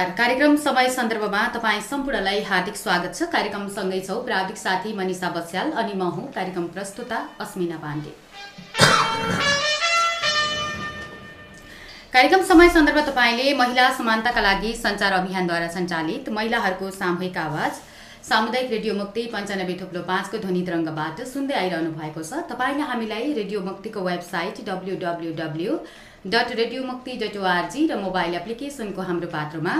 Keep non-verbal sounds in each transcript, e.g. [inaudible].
नमस्कार। कार्यक्रम समय सन्दर्भमा तपाईँ सम्पूर्णलाई हार्दिक स्वागत छ। कार्यक्रम सँगै छौ। प्राविधिक साथी मनिषा बस्याल अनि म हुँ कार्यक्रम प्रस्तुता अस्मिना पाण्डे। कार्यक्रम समय सन्दर्भ तपाईँले महिला समानताका लागि सञ्चार अभियानद्वारा सञ्चालित महिलाहरूको सामूहिक आवाज सामुदायिक रेडियो मुक्ति पन्चानब्बे थुप्लो पाँचको ध्वनि तरङ्गबाट सुन्दै आइरहनु भएको छ। तपाईँले हामीलाई रेडियो मुक्तिको website W W W dot radio Mukti dot ORG र मोबाइल एप्लिकेसनको हाम्रो पात्रमा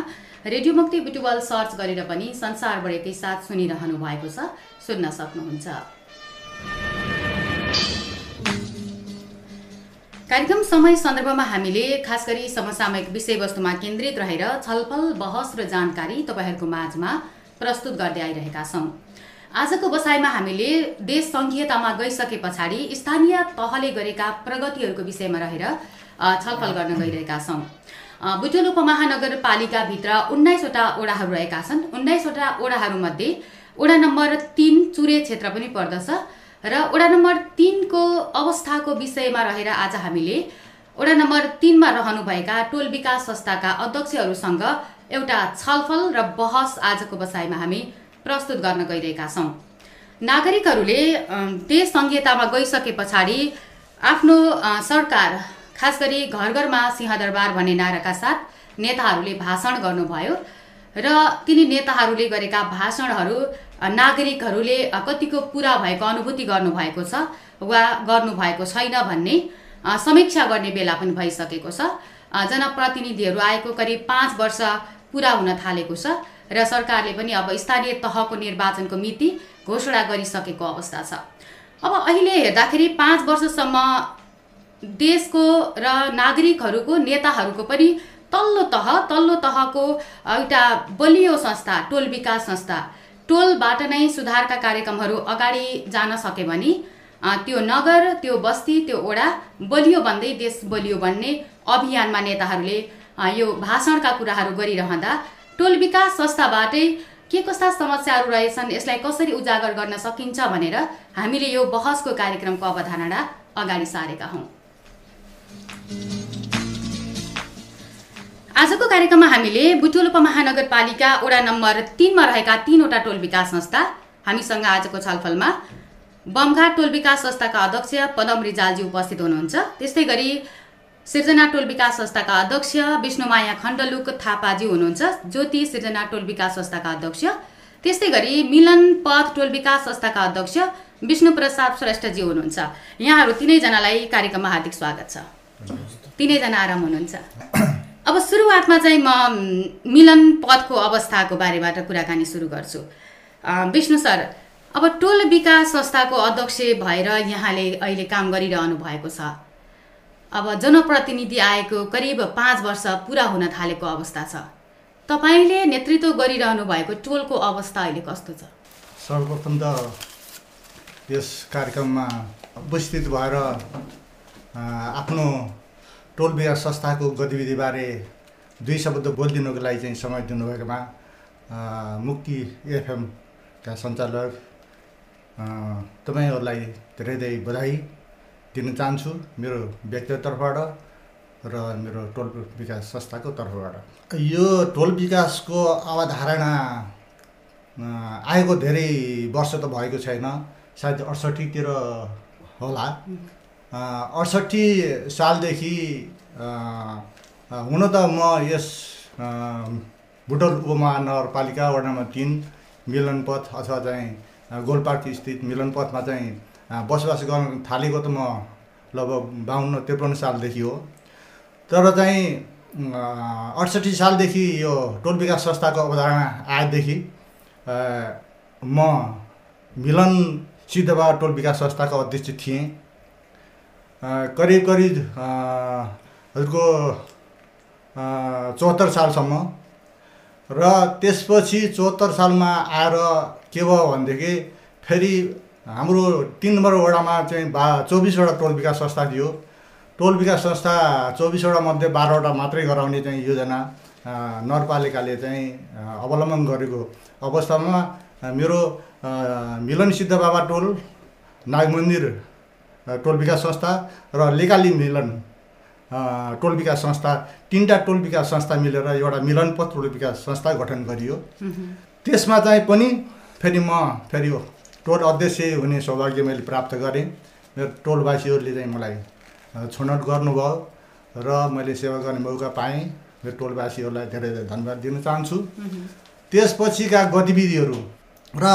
रेडियो मुक्ति बुटुवल सर्च गरेर पनि संसारभर एकैसाथ सुनिरहनु भएको छ। सुन्न सक्नुहुन्छ। कार्यक्रम समय सन्दर्भमा हामीले खास गरी समसामयिक विषयवस्तुमा केन्द्रित रहेर छलफल बहस र जानकारी तपाईँहरूको माझमा प्रस्तुत गर्दै आइरहेका छौँ। आजको बसाइमा हामीले देश सङ्घीयतामा गइसके पछाडि स्थानीय तहले गरेका प्रगतिहरूको विषयमा रहेर छलफल गर्न गइरहेका छौँ। बुटोल उपमहानगरपालिकाभित्र उन्नाइसवटा ओडाहरू रहेका छन्। उन्नाइसवटा ओडाहरूमध्ये ओडा नम्बर तिन चुरे क्षेत्र पनि पर्दछ र ओडा नम्बर तिनको अवस्थाको विषयमा रहेर आज हामीले ओडा नम्बर तिनमा रहनुभएका टोल विकास संस्थाका अध्यक्षहरूसँग एउटा छलफल र बहस आजको बसाइमा हामी प्रस्तुत गर्न गइरहेका छौँ। नागरिकहरूले देश सङ्घीयतामा गइसके पछाडि आफ्नो सरकार खास गरी घर घरमा सिंहदरबार भन्ने नाराका साथ नेताहरूले भाषण गर्नुभयो र तिनी नेताहरूले गरेका भाषणहरू नागरिकहरूले कतिको पुरा भएको अनुभूति गर्नुभएको छ वा गर्नुभएको छैन भन्ने समीक्षा गर्ने बेला पनि भइसकेको छ। जनप्रतिनिधिहरू आएको करिब पाँच वर्ष पुरा हुन थालेको छ र सरकारले पनि अब स्थानीय तहको निर्वाचनको मिति घोषणा गरिसकेको अवस्था छ। अब अहिले हेर्दाखेरि पाँच वर्षसम्म देशको र नागरिकहरूको नेताहरूको पनि तल्लो तह तल्लो तहको एउटा बलियो संस्था टोल विकास संस्था। टोलबाट नै सुधारका कार्यक्रमहरू अगाडि जान सके भने त्यो नगर त्यो बस्ती त्यो ओडा बलियो भन्दै देश बलियो भन्ने अभियानमा नेताहरूले यो भाषणका कुराहरू गरिरहँदा टोल विकास संस्थाबाटै के कस्ता समस्याहरू रहेछन् यसलाई कसरी उजागर गर्न सकिन्छ भनेर हामीले यो बहसको कार्यक्रमको अवधारणा अगाडि सारेका हौँ। आजको कार्यक्रममा हामीले बुटोल उपमहानगरपालिका वडा नम्बर तिनमा रहेका तिनवटा टोल विकास संस्था हामीसँग आजको छलफलमा बमघाट टोल विकास संस्थाका अध्यक्ष पदम रिजालजी उपस्थित हुनुहुन्छ। त्यस्तै गरी सिर्जना टोल विकास संस्थाका अध्यक्ष विष्णुमाया खण्डलुक थापाजी हुनुहुन्छ ज्योति सिर्जना टोल विकास संस्थाका अध्यक्ष। त्यस्तै गरी मिलन पथ टोल विकास संस्थाका अध्यक्ष विष्णु प्रसाद श्रेष्ठजी हुनुहुन्छ। यहाँहरू तिनैजनालाई कार्यक्रममा हार्दिक स्वागत छ। तिनैजना आराम हुनुहुन्छ। अब सुरुवातमा चाहिँ म मिलन पथको अवस्थाको बारेबाट कुराकानी सुरु गर्छु। विष्णु सर अब टोल विकास संस्थाको अध्यक्ष भएर यहाँले अहिले काम गरिरहनु भएको छ। अब जनप्रतिनिधि आएको करिब पाँच वर्ष पुरा हुन थालेको अवस्था छ। तपाईँले नेतृत्व गरिरहनु भएको टोलको अवस्था अहिले कस्तो छ? सर्वप्रथम त यस कार्यक्रममा उपस्थित भएर आफ्नो टोल विकास संस्थाको गतिविधिबारे दुई शब्द बोलिदिनुको लागि चाहिँ समय दिनुभएकोमा मुक्ति एफएमका सञ्चालक तपाईँहरूलाई धेरै धेरै बधाई दिन चाहन्छु मेरो व्यक्तिगत तर्फबाट र मेरो टोल विकास संस्थाको तर्फबाट। यो टोल विकासको अवधारणा आएको धेरै वर्ष त भएको छैन सायद अडसट्ठीतिर होला। अडसट्ठी सालदेखि हुन त म यस बुटोल उपमहानगरपालिका वडा नम्बर तिन मिलनपथ अथवा चाहिँ गोलपार्क स्थित मिलनपथमा चाहिँ बसोबास गर्न थालेको त म लगभग बाहन्न त्रिपन्न सालदेखि हो। तर चाहिँ अडसट्ठी सालदेखि यो टोल विकास संस्थाको अवधारणा आएदेखि म मिलन सिद्धबा टोल विकास संस्थाको अध्यक्ष थिएँ। करिब करिब हजुरको चौहत्तर सालसम्म। र त्यसपछि चौहत्तर सालमा आएर के भयो भनेदेखि फेरि हाम्रो तिन नम्बर वडामा चाहिँ बा चौबिसवटा टोल विकास संस्था थियो। टोल विकास संस्था चौबिसवटा मध्ये बाह्रवटा मात्रै गराउने चाहिँ योजना नगरपालिकाले चाहिँ अवलम्बन गरेको अवस्थामा मेरो मिलन सिद्ध बाबा टोल नाग मन्दिर टोल विकास संस्था र लेकाली मिलन टोल विकास संस्था तिनवटा टोल विकास संस्था मिलेर एउटा मिलनपथ टोल विकास संस्था गठन गरियो। त्यसमा चाहिँ पनि फेरि म फेरि यो टोल अध्यक्ष हुने सौभाग्य मैले प्राप्त गरेँ मेरो टोलवासीहरूले चाहिँ मलाई छनौट गर्नुभयो र मैले सेवा गर्ने मौका पाएँ मेरो टोलवासीहरूलाई धेरै धेरै धन्यवाद दिन चाहन्छु। त्यसपछिका गतिविधिहरू र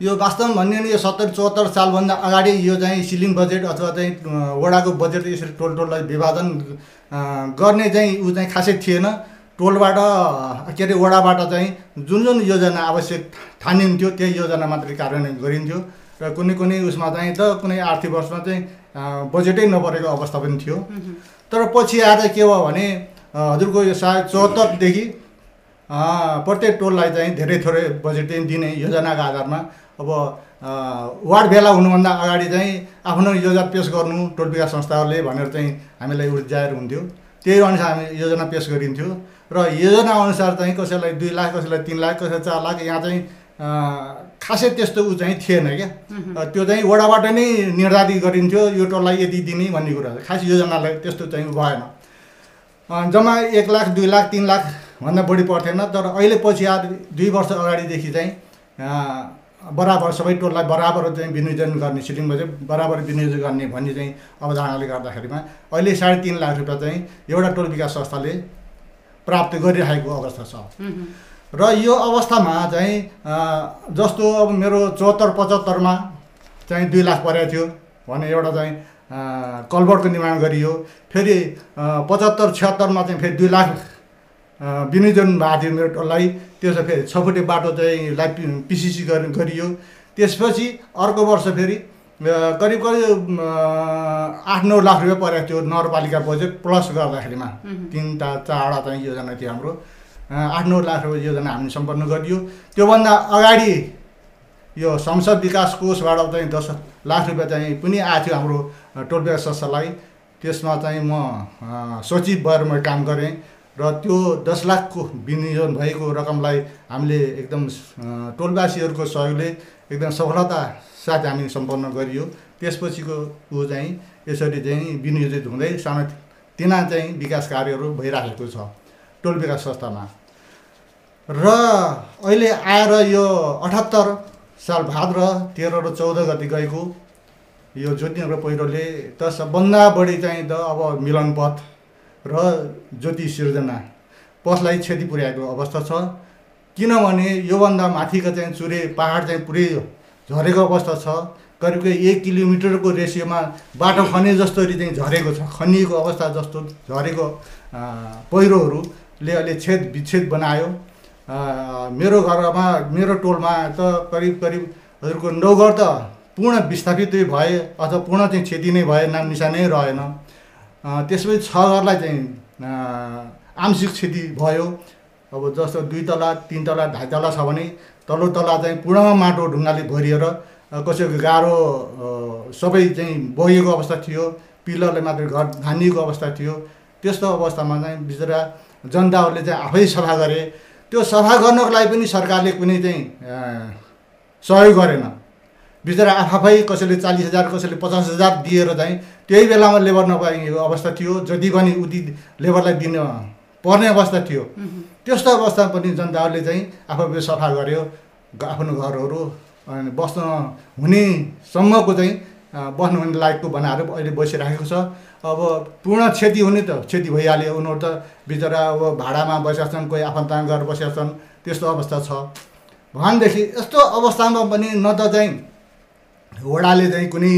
यो वास्तवमा भन्ने हो भने यो सत्तरी चौहत्तर सालभन्दा अगाडि यो चाहिँ सिलिङ बजेट अथवा चाहिँ वडाको बजेट यसरी टोल टोललाई विभाजन गर्ने चाहिँ ऊ चाहिँ खासै थिएन। टोलबाट के अरे वडाबाट चाहिँ जुन जुन योजना आवश्यक ठानिन्थ्यो त्यही योजना मात्रै कार्यान्वयन गरिन्थ्यो। र कुनै कुनै उसमा चाहिँ त कुनै आर्थिक वर्षमा चाहिँ बजेटै नपरेको अवस्था पनि थियो। तर पछि आएर के भयो भने हजुरको यो सायद चौहत्तरदेखि प्रत्येक टोललाई चाहिँ धेरै थोरै बजेट दिने योजनाको आधारमा अब वार्ड भेला हुनुभन्दा अगाडि चाहिँ आफ्नो योजना पेस गर्नु टोल विकास संस्थाहरूले भनेर चाहिँ हामीलाई उर्जाएर हुन्थ्यो। त्यही अनुसार हामी योजना पेस गरिन्थ्यो। र योजना अनुसार चाहिँ कसैलाई दुई लाख कसैलाई तिन लाख कसैलाई चार लाख यहाँ चाहिँ खासै त्यस्तो ऊ चाहिँ थिएन क्या। त्यो चाहिँ वडाबाट नै निर्धारित गरिन्थ्यो यो टोललाई यति दिने भन्ने कुरा खास योजनालाई त्यस्तो चाहिँ भएन। जम्मा एक लाख दुई लाख तिन लाख भन्दा बढी पर्थेन। तर अहिले पछि आएर दुई वर्ष अगाडिदेखि चाहिँ बराबर सबै टोललाई बराबर चाहिँ विनियोजन गर्ने सिलिङ बजेट बराबर विनियोजन गर्ने भन्ने चाहिँ अवधारणाले गर्दाखेरिमा अहिले साढे तिन लाख रुपियाँ चाहिँ एउटा टोल विकास संस्थाले प्राप्त गरिरहेको अवस्था छ। र यो अवस्थामा चाहिँ जस्तो अब मेरो चौहत्तर पचहत्तरमा चाहिँ दुई लाख परेको थियो भने एउटा चाहिँ अ, कलभरको निर्माण गरियो। फेरि पचहत्तर छिहत्तरमा चाहिँ फेरि दुई लाख विनियोजन भएको थियो मेरो टोललाई त्यसो फेरि छ फुटे बाटो चाहिँ पि- पिसिसी गरि गरियो। त्यसपछि अर्को वर्ष फेरि करिब करिब आठ नौ लाख रुपियाँ परेको थियो नगरपालिका बजेट प्लस गर्दाखेरिमा। तिनवटा चारवटा चाहिँ योजना थियो हाम्रो। आठ नौ लाख रुपियाँ योजना हामीले सम्पन्न गरियो। त्योभन्दा अगाडि यो संसद विकास कोषबाट चाहिँ दस लाख रुपियाँ चाहिँ पनि आएको थियो हाम्रो टोल विकास संस्थालाई त्यसमा चाहिँ म सचिव भएर म काम गरेँ। र त्यो दस लाखको विनियोजन भएको रकमलाई हामीले एकदम टोलवासीहरूको सहयोगले एकदम सफलता साथ हामी सम्पन्न गरियो। त्यसपछिको ऊ चाहिँ यसरी चाहिँ विनियोजित हुँदै सानो तिना चाहिँ विकास कार्यहरू भइराखेको छ टोल विकास संस्थामा। र अहिले आएर यो अठहत्तर साल भाद्र तेह्र र चौध गति गएको यो ज्योतिनगर पहिरोले त सबभन्दा बढी चाहिँ त अब मिलनपथ र ज्योति सिर्जना पथलाई क्षति पुर्याएको अवस्था छ। किनभने योभन्दा माथिको चाहिँ चुरे पाहाड चाहिँ पुरै झरेको अवस्था छ। करिब एक किलोमिटरको रेसियोमा बाटो खने जस्तोरी चाहिँ झरेको छ। खनिएको अवस्था जस्तो झरेको पहिरोहरूले अहिले छेद विच्छेद बनायो। मेरो घरमा मेरो टोलमा त करिब करिब हजुरको नौ घर त पूर्ण विस्थापित भए अथवा पूर्ण चाहिँ क्षति नै भए नाम निशानै रहेन। त्यसपछि छ घरलाई चाहिँ आंशिक क्षति भयो। अब जस्तो दुई तला तिन तला ढाई तला छ भने तल्लो तला चाहिँ पूर्ण माटो ढुङ्गाले भरिएर कसैको गाह्रो सबै चाहिँ बगेको अवस्था थियो पिलरले मात्रै घर धानिएको अवस्था थियो। त्यस्तो अवस्थामा चाहिँ बिचरा जनताहरूले चाहिँ आफै सफा गरे। त्यो सफा गर्नको लागि पनि सरकारले कुनै चाहिँ सहयोग गरेन। बिचरा आफै कसैले चालिस हजार कसैले पचास हजार दिएर चाहिँ त्यही बेलामा लेबर नपाएको अवस्था थियो जति पनि उति लेबरलाई दिन पर्ने अवस्था थियो। त्यस्तो अवस्थामा पनि जनताहरूले चाहिँ आफै सफा गर्यो आफ्नो घरहरू अनि बस्न हुनेसम्मको चाहिँ बस्नु हुने लायकको बनाएर अहिले बसिराखेको छ। अब पूर्ण क्षति हुने त क्षति भइहाल्यो उनीहरू त बिचरा अब भाडामा बसेका छन् कोही आफन्तामा गएर बसेका छन् त्यस्तो अवस्था छ। भनेदेखि यस्तो अवस्थामा पनि न त चाहिँ वडाले चाहिँ कुनै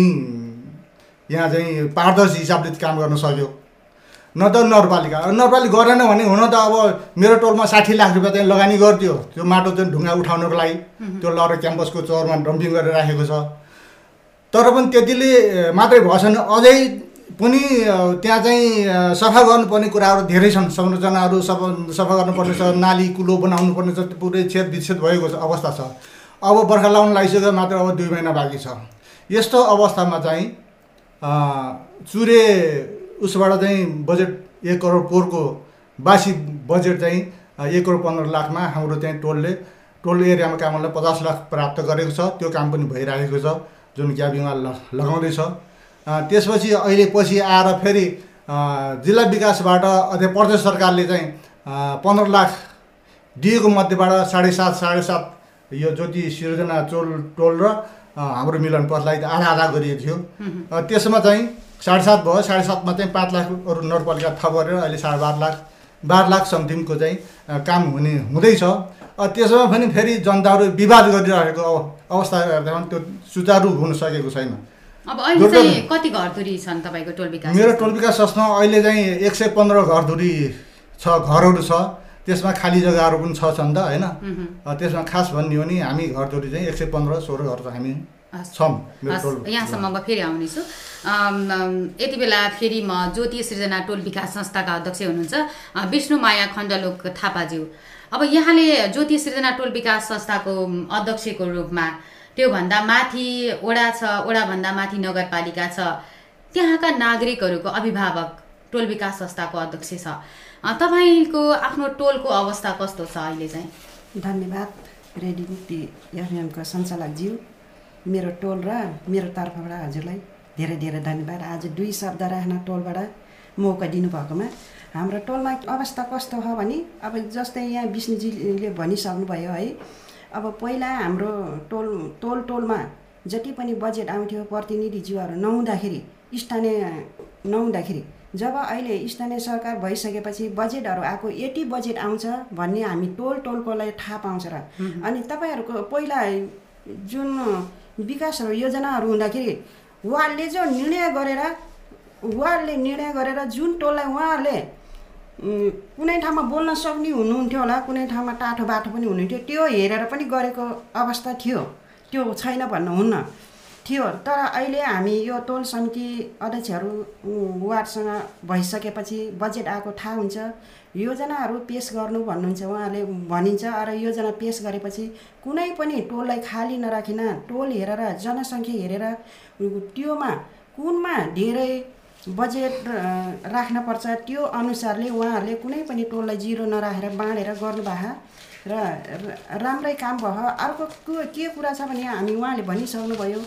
यहाँ चाहिँ पारदर्शी हिसाबले काम गर्न सक्यो। न त नगरपालिका। नगरपालिका गरेन भने हुन त अब मेरो टोलमा साठी लाख रुपियाँ चाहिँ लगानी गरिदियो त्यो माटो चाहिँ ढुङ्गा उठाउनको लागि। त्यो लगेर क्याम्पसको चौरमा डम्पिङ गरेर राखेको छ। तर पनि त्यतिले मात्रै भएछन् अझै पनि त्यहाँ चाहिँ सफा गर्नुपर्ने कुराहरू धेरै छन्। संरचनाहरू सफा सफा गर्नुपर्ने छ। नाली कुलो बनाउनु पर्ने छ पुरै छेद विच्छेद भएको अवस्था छ। अब बर्खा लाउनु लागिसक्यो मात्र अब दुई महिना बाँकी छ। यस्तो अवस्थामा चाहिँ चुरे उसबाट चाहिँ बजेट एक करोड पोहोरको बासी बजेट चाहिँ एक करोड पन्ध्र लाखमा हाम्रो चाहिँ टोलले टोल एरियामा कामलाई पचास लाख प्राप्त गरेको छ। त्यो काम पनि भइरहेको छ जुन ग्याबिङमा ल लगाउँदैछ। त्यसपछि अहिले पछि आएर फेरि जिल्ला विकासबाट अझै प्रदेश सरकारले चाहिँ पन्ध्र लाख दिएको मध्येबाट साढे सात साढे सात यो ज्योति सिर्जना टोल टोल र हाम्रो मिलन पथलाई आधा आधा गरिएको थियो। त्यसमा चाहिँ साढे सात भयो साढे सातमा चाहिँ पाँच लाख अरू नगरपालिका थप गरेर अहिले साढे बाह्र लाख बाह्र लाख समथिङको चाहिँ काम हुने हुँदैछ। त्यसमा पनि फेरि जनताहरू विवाद गरिरहेको अव- अवस्था हेर्दा पनि त्यो सुचारू हुन सकेको छैन। अब अहिले चाहिँ कति घरधुरी छन् तपाईँको टोल विकास? मेरो टोल विकास संस्थामा अहिले चाहिँ एक सय पन्ध्र घरधुरी छ घरहरू छ। त्यसमा खाली जग्गाहरू पनि छ छन् त होइन? त्यसमा खास भन्ने हो नि हामी घरधुरी चाहिँ एक सय पन्ध्र सोह्र घर चाहिँ हामी। छौँ यहाँसम्म म फेरि आउनेछु यति बेला फेरि म ज्योति सृजना टोल विकास संस्थाका अध्यक्ष हुनुहुन्छ विष्णु माया खण्डलोक थापाज्यू। अब यहाँले ज्योति सृजना टोल विकास संस्थाको अध्यक्षको रूपमा त्योभन्दा माथि ओडा छ ओडाभन्दा माथि नगरपालिका छ त्यहाँका नागरिकहरूको अभिभावक टोल विकास संस्थाको अध्यक्ष छ। तपाईँको आफ्नो टोलको अवस्था कस्तो छ अहिले चाहिँ? धन्यवाद रेडियो मुक्ति एफएमको सञ्चालकज्यू। मेरो टोल र मेरो तर्फबाट हजुरलाई धेरै धेरै धन्यवाद। आज दुई शब्द राख्न टोलबाट मौका दिनुभएकोमा हाम्रो टोलमा अवस्था कस्तो हो भने अब जस्तै यहाँ विष्णुजीले भनिसक्नुभयो है अब पहिला हाम्रो टोल टोल टोलमा जति पनि बजेट आउँथ्यो प्रतिनिधिज्यूहरू नहुँदाखेरि स्थानीय नहुँदाखेरि जब अहिले स्थानीय सरकार भइसकेपछि बजेटहरू आएको यति बजेट आउँछ भन्ने हामी टोल टोलकोलाई थाहा पाउँछ र। अनि तपाईँहरूको पहिला जुन विकासहरू योजनाहरू हुँदाखेरि वार्डले जो निर्णय गरेर वार्डले निर्णय गरेर जुन टोललाई उहाँहरूले कुनै ठाउँमा बोल्न सक्ने हुनुहुन्थ्यो होला कुनै ठाउँमा टाठो बाटो पनि हुनुहुन्थ्यो त्यो हेरेर पनि गरेको अवस्था थियो। त्यो छैन भन्नुहुन्न। थियो। तर अहिले हामी यो टोल समिति अध्यक्षहरू वार्डसँग भइसकेपछि बजेट आएको थाहा हुन्छ। योजनाहरू पेस गर्नु भन्नुहुन्छ उहाँले भनिन्छ। र योजना पेस गरेपछि कुनै पनि टोललाई खाली नराखिन। टोल हेरेर जनसङ्ख्या हेरेर त्योमा कुनमा धेरै बजेट राख्नपर्छ त्यो अनुसारले उहाँहरूले कुनै पनि टोललाई जिरो नराखेर बाँडेर गर्नुभएको र राम्रै काम भयो। अर्को के कुरा छ भने हामी उहाँले भनिसक्नुभयो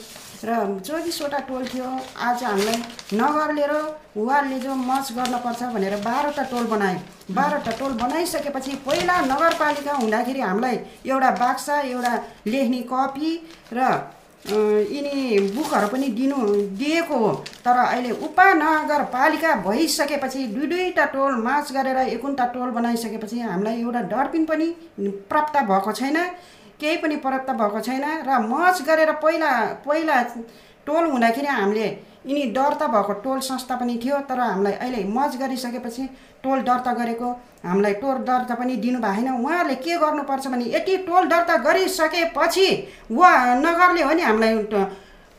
र चौबिसवटा टोल थियो आज हामीलाई नगरले र वार्डले जो मच गर्नुपर्छ भनेर बाह्रवटा टोल बनायो। बाह्रवटा टोल बनाइसकेपछि पहिला नगरपालिका हुँदाखेरि हामीलाई एउटा बाक्सा एउटा लेख्ने कपी र यिनी बुकहरू पनि दिनु दिएको हो। तर अहिले उपनगरपालिका भइसकेपछि दुई दुईवटा टोल मार्च गरेर एकुन्टा टोल बनाइसकेपछि हामीलाई एउटा डरपिन पनि प्राप्त भएको छैन। केही पनि प्राप्त भएको छैन र मर्च गरेर पहिला पहिला टोल हुँदाखेरि हामीले यिनी दर्ता भएको टोल संस्था पनि थियो तर हामीलाई अहिले मर्च गरिसकेपछि टोल दर्ता गरेको हामीलाई टोल दर्ता पनि दिनु भएको छैन उहाँहरूले के गर्नुपर्छ भने यति टोल दर्ता गरिसकेपछि वा नगरले हो नि हामीलाई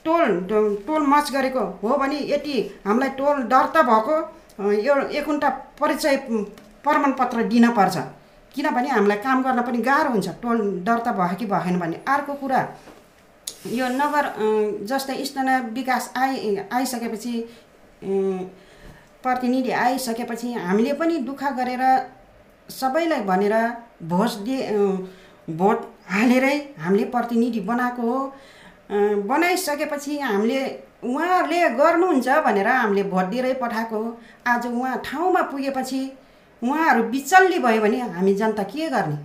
टोल टोल मच गरेको हो भने यति हामीलाई टोल दर्ता भएको यो एकुन्टा परिचय प्रमाणपत्र दिनपर्छ किनभने हामीलाई काम गर्न पनि गाह्रो हुन्छ। टोल दर्ता भयो कि भएन भने अर्को कुरा यो नगर जस्तै स्थानीय विकास आइ आइसकेपछि प्रतिनिधि आइसकेपछि हामीले पनि दुःख गरेर सबैलाई भनेर भोट दिए भोट हालेरै हामीले प्रतिनिधि बनाएको हो। बनाइसकेपछि हामीले उहाँहरूले गर्नुहुन्छ भनेर हामीले भोट दिएरै पठाएको हो। आज उहाँ ठाउँमा पुगेपछि उहाँहरू बिचल्ली भयो भने हामी जनता के गर्ने?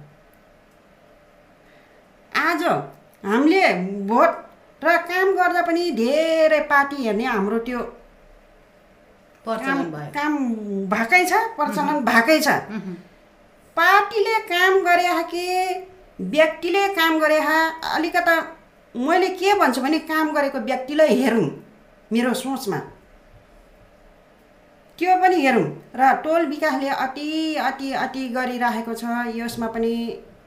आज हामीले भोट र काम गर्दा पनि धेरै पार्टी हेर्ने हाम्रो त्यो काम काम भएकै छ प्रचलन भएकै छ। पार्टीले काम गरे कि व्यक्तिले काम गरे अलिकता मैले के भन्छु भने काम गरेको व्यक्तिलाई हेरौँ मेरो सोचमा। त्यो पनि हेरौँ र टोल विकासले अति अति अति गरिराखेको छ यसमा पनि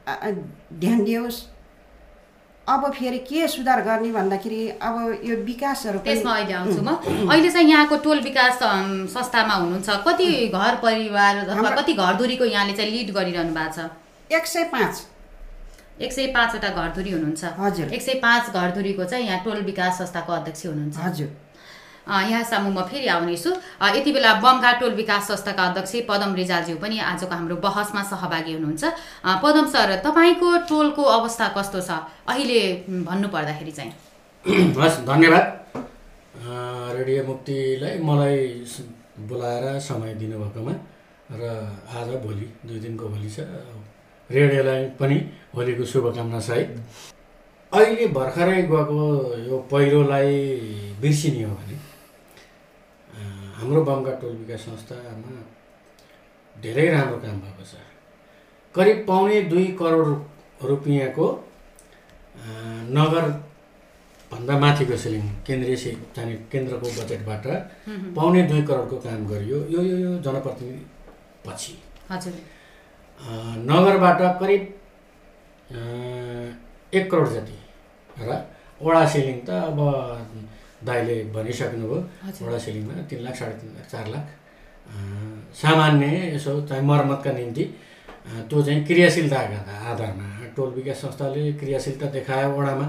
ध्यान दियोस्। अब फेरि के सुधार गर्ने भन्दाखेरि अब यो विकासहरू त्यसमा अहिले आउँछु म। अहिले चाहिँ यहाँको टोल विकास संस्थामा हुनुहुन्छ। कति घर परिवार अथवा कति घरधुरीको यहाँले चाहिँ लिड गरिरहनु भएको छ? एक सय पाँच। एक सय पाँचवटा घरधुरी हुनुहुन्छ। हजुर। एक सय पाँच घरधुरीको चाहिँ यहाँ टोल विकास संस्थाको अध्यक्ष हुनुहुन्छ। हजुर। अ, यहाँसम्म म फेरि आउनेछु। यति बेला बमका टोल विकास संस्थाका अध्यक्ष पदम रिजालज्यू पनि आजको हाम्रो बहसमा सहभागी हुनुहुन्छ। पदम सर तपाईँको टोलको अवस्था कस्तो छ? अहिले म, भन्नु पर्दाखेरि चाहिँ। [clears throat] हस् धन्यवाद। रेडियो मुक्तिलाई मलाई बोलाएर समय दिनुभएकोमा र आज भोलि दुई दिनको भोलि छ। रेडियोलाई पनि होलीको शुभकामना सहित अहिले भर्खरै गएको यो पहिरोलाई बिर्सिने हो भने हाम्रो बमका टोल विकास संस्थामा धेरै राम्रो काम भएको छ। करिब पाउने दुई करोड रुपियाँको अ, नगर भन्दा माथिको सिलिङ केन्द्रीय सि- चाहिँ केन्द्रको बजेटबाट पाउने दुई करोडको काम गरियो यो यो यो जनप्रतिनिधि पछि नगरबाट करिब एक करोड जति र वडा सिलिङ त अब दाइले भनिसक्नुभयो वडा सिलिङमा तिन लाख साढे तिन लाख चार लाख। सामान्य यसो चाहिँ मर्मतका निम्ति त्यो चाहिँ क्रियाशीलताका आधारमा टोल विकास संस्थाले क्रियाशीलता देखायो वडामा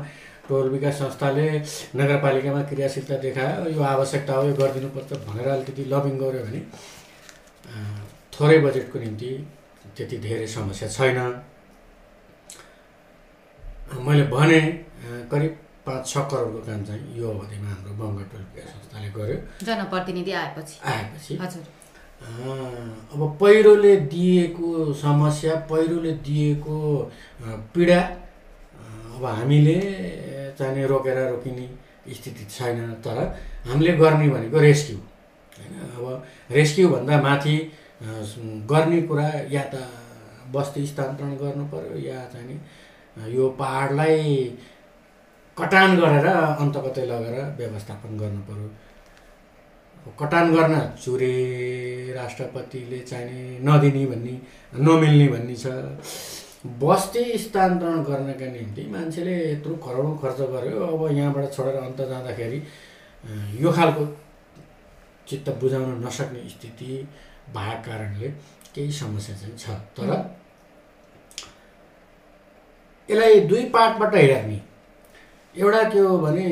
टोल विकास संस्थाले नगरपालिकामा क्रियाशीलता देखायो यो आवश्यकता हो यो गरिदिनुपर्छ भनेर अलिकति लबिङ गऱ्यो भने थोरै बजेटको निम्ति त्यति धेरै समस्या छैन। मैले भने करिब पाँच छ करोडको काम चाहिँ यो अवधिमा हाम्रो बङ्ग टोल विकास संस्थाले गर्यो। जनप्रतिनिधि आएपछि। आएपछि। हजुर। अब पहिरोले दिएको समस्या पहिरोले दिएको पीडा अब हामीले चाहिने रोकेर रोकिने स्थिति छैन तर हामीले गर्ने भनेको रेस्क्यु। होइन अब रेस्क्युभन्दा माथि गर्ने कुरा या त बस्ती स्थानान्तरण गर्नु पर्यो या चाहिँ यो पाहाडलाई कटान गरेर अन्त कतै लगेर व्यवस्थापन गर्नु पर्यो। कटान गर्न चुरे राष्ट्रपतिले चाहिने नदिने भन्ने नमिल्ने भन्ने छ। बस्ती स्थानान्तरण गर्नका निम्ति मान्छेले यत्रो करोडौँ खर्च गर्यो। अब यहाँबाट छोडेर अन्त जाँदाखेरि यो खालको चित्त बुझाउन नसक्ने स्थिति भएको कारणले केही समस्या चाहिँ छ। तर यसलाई दुई पार्टबाट हेर्ने एउटा के हो भने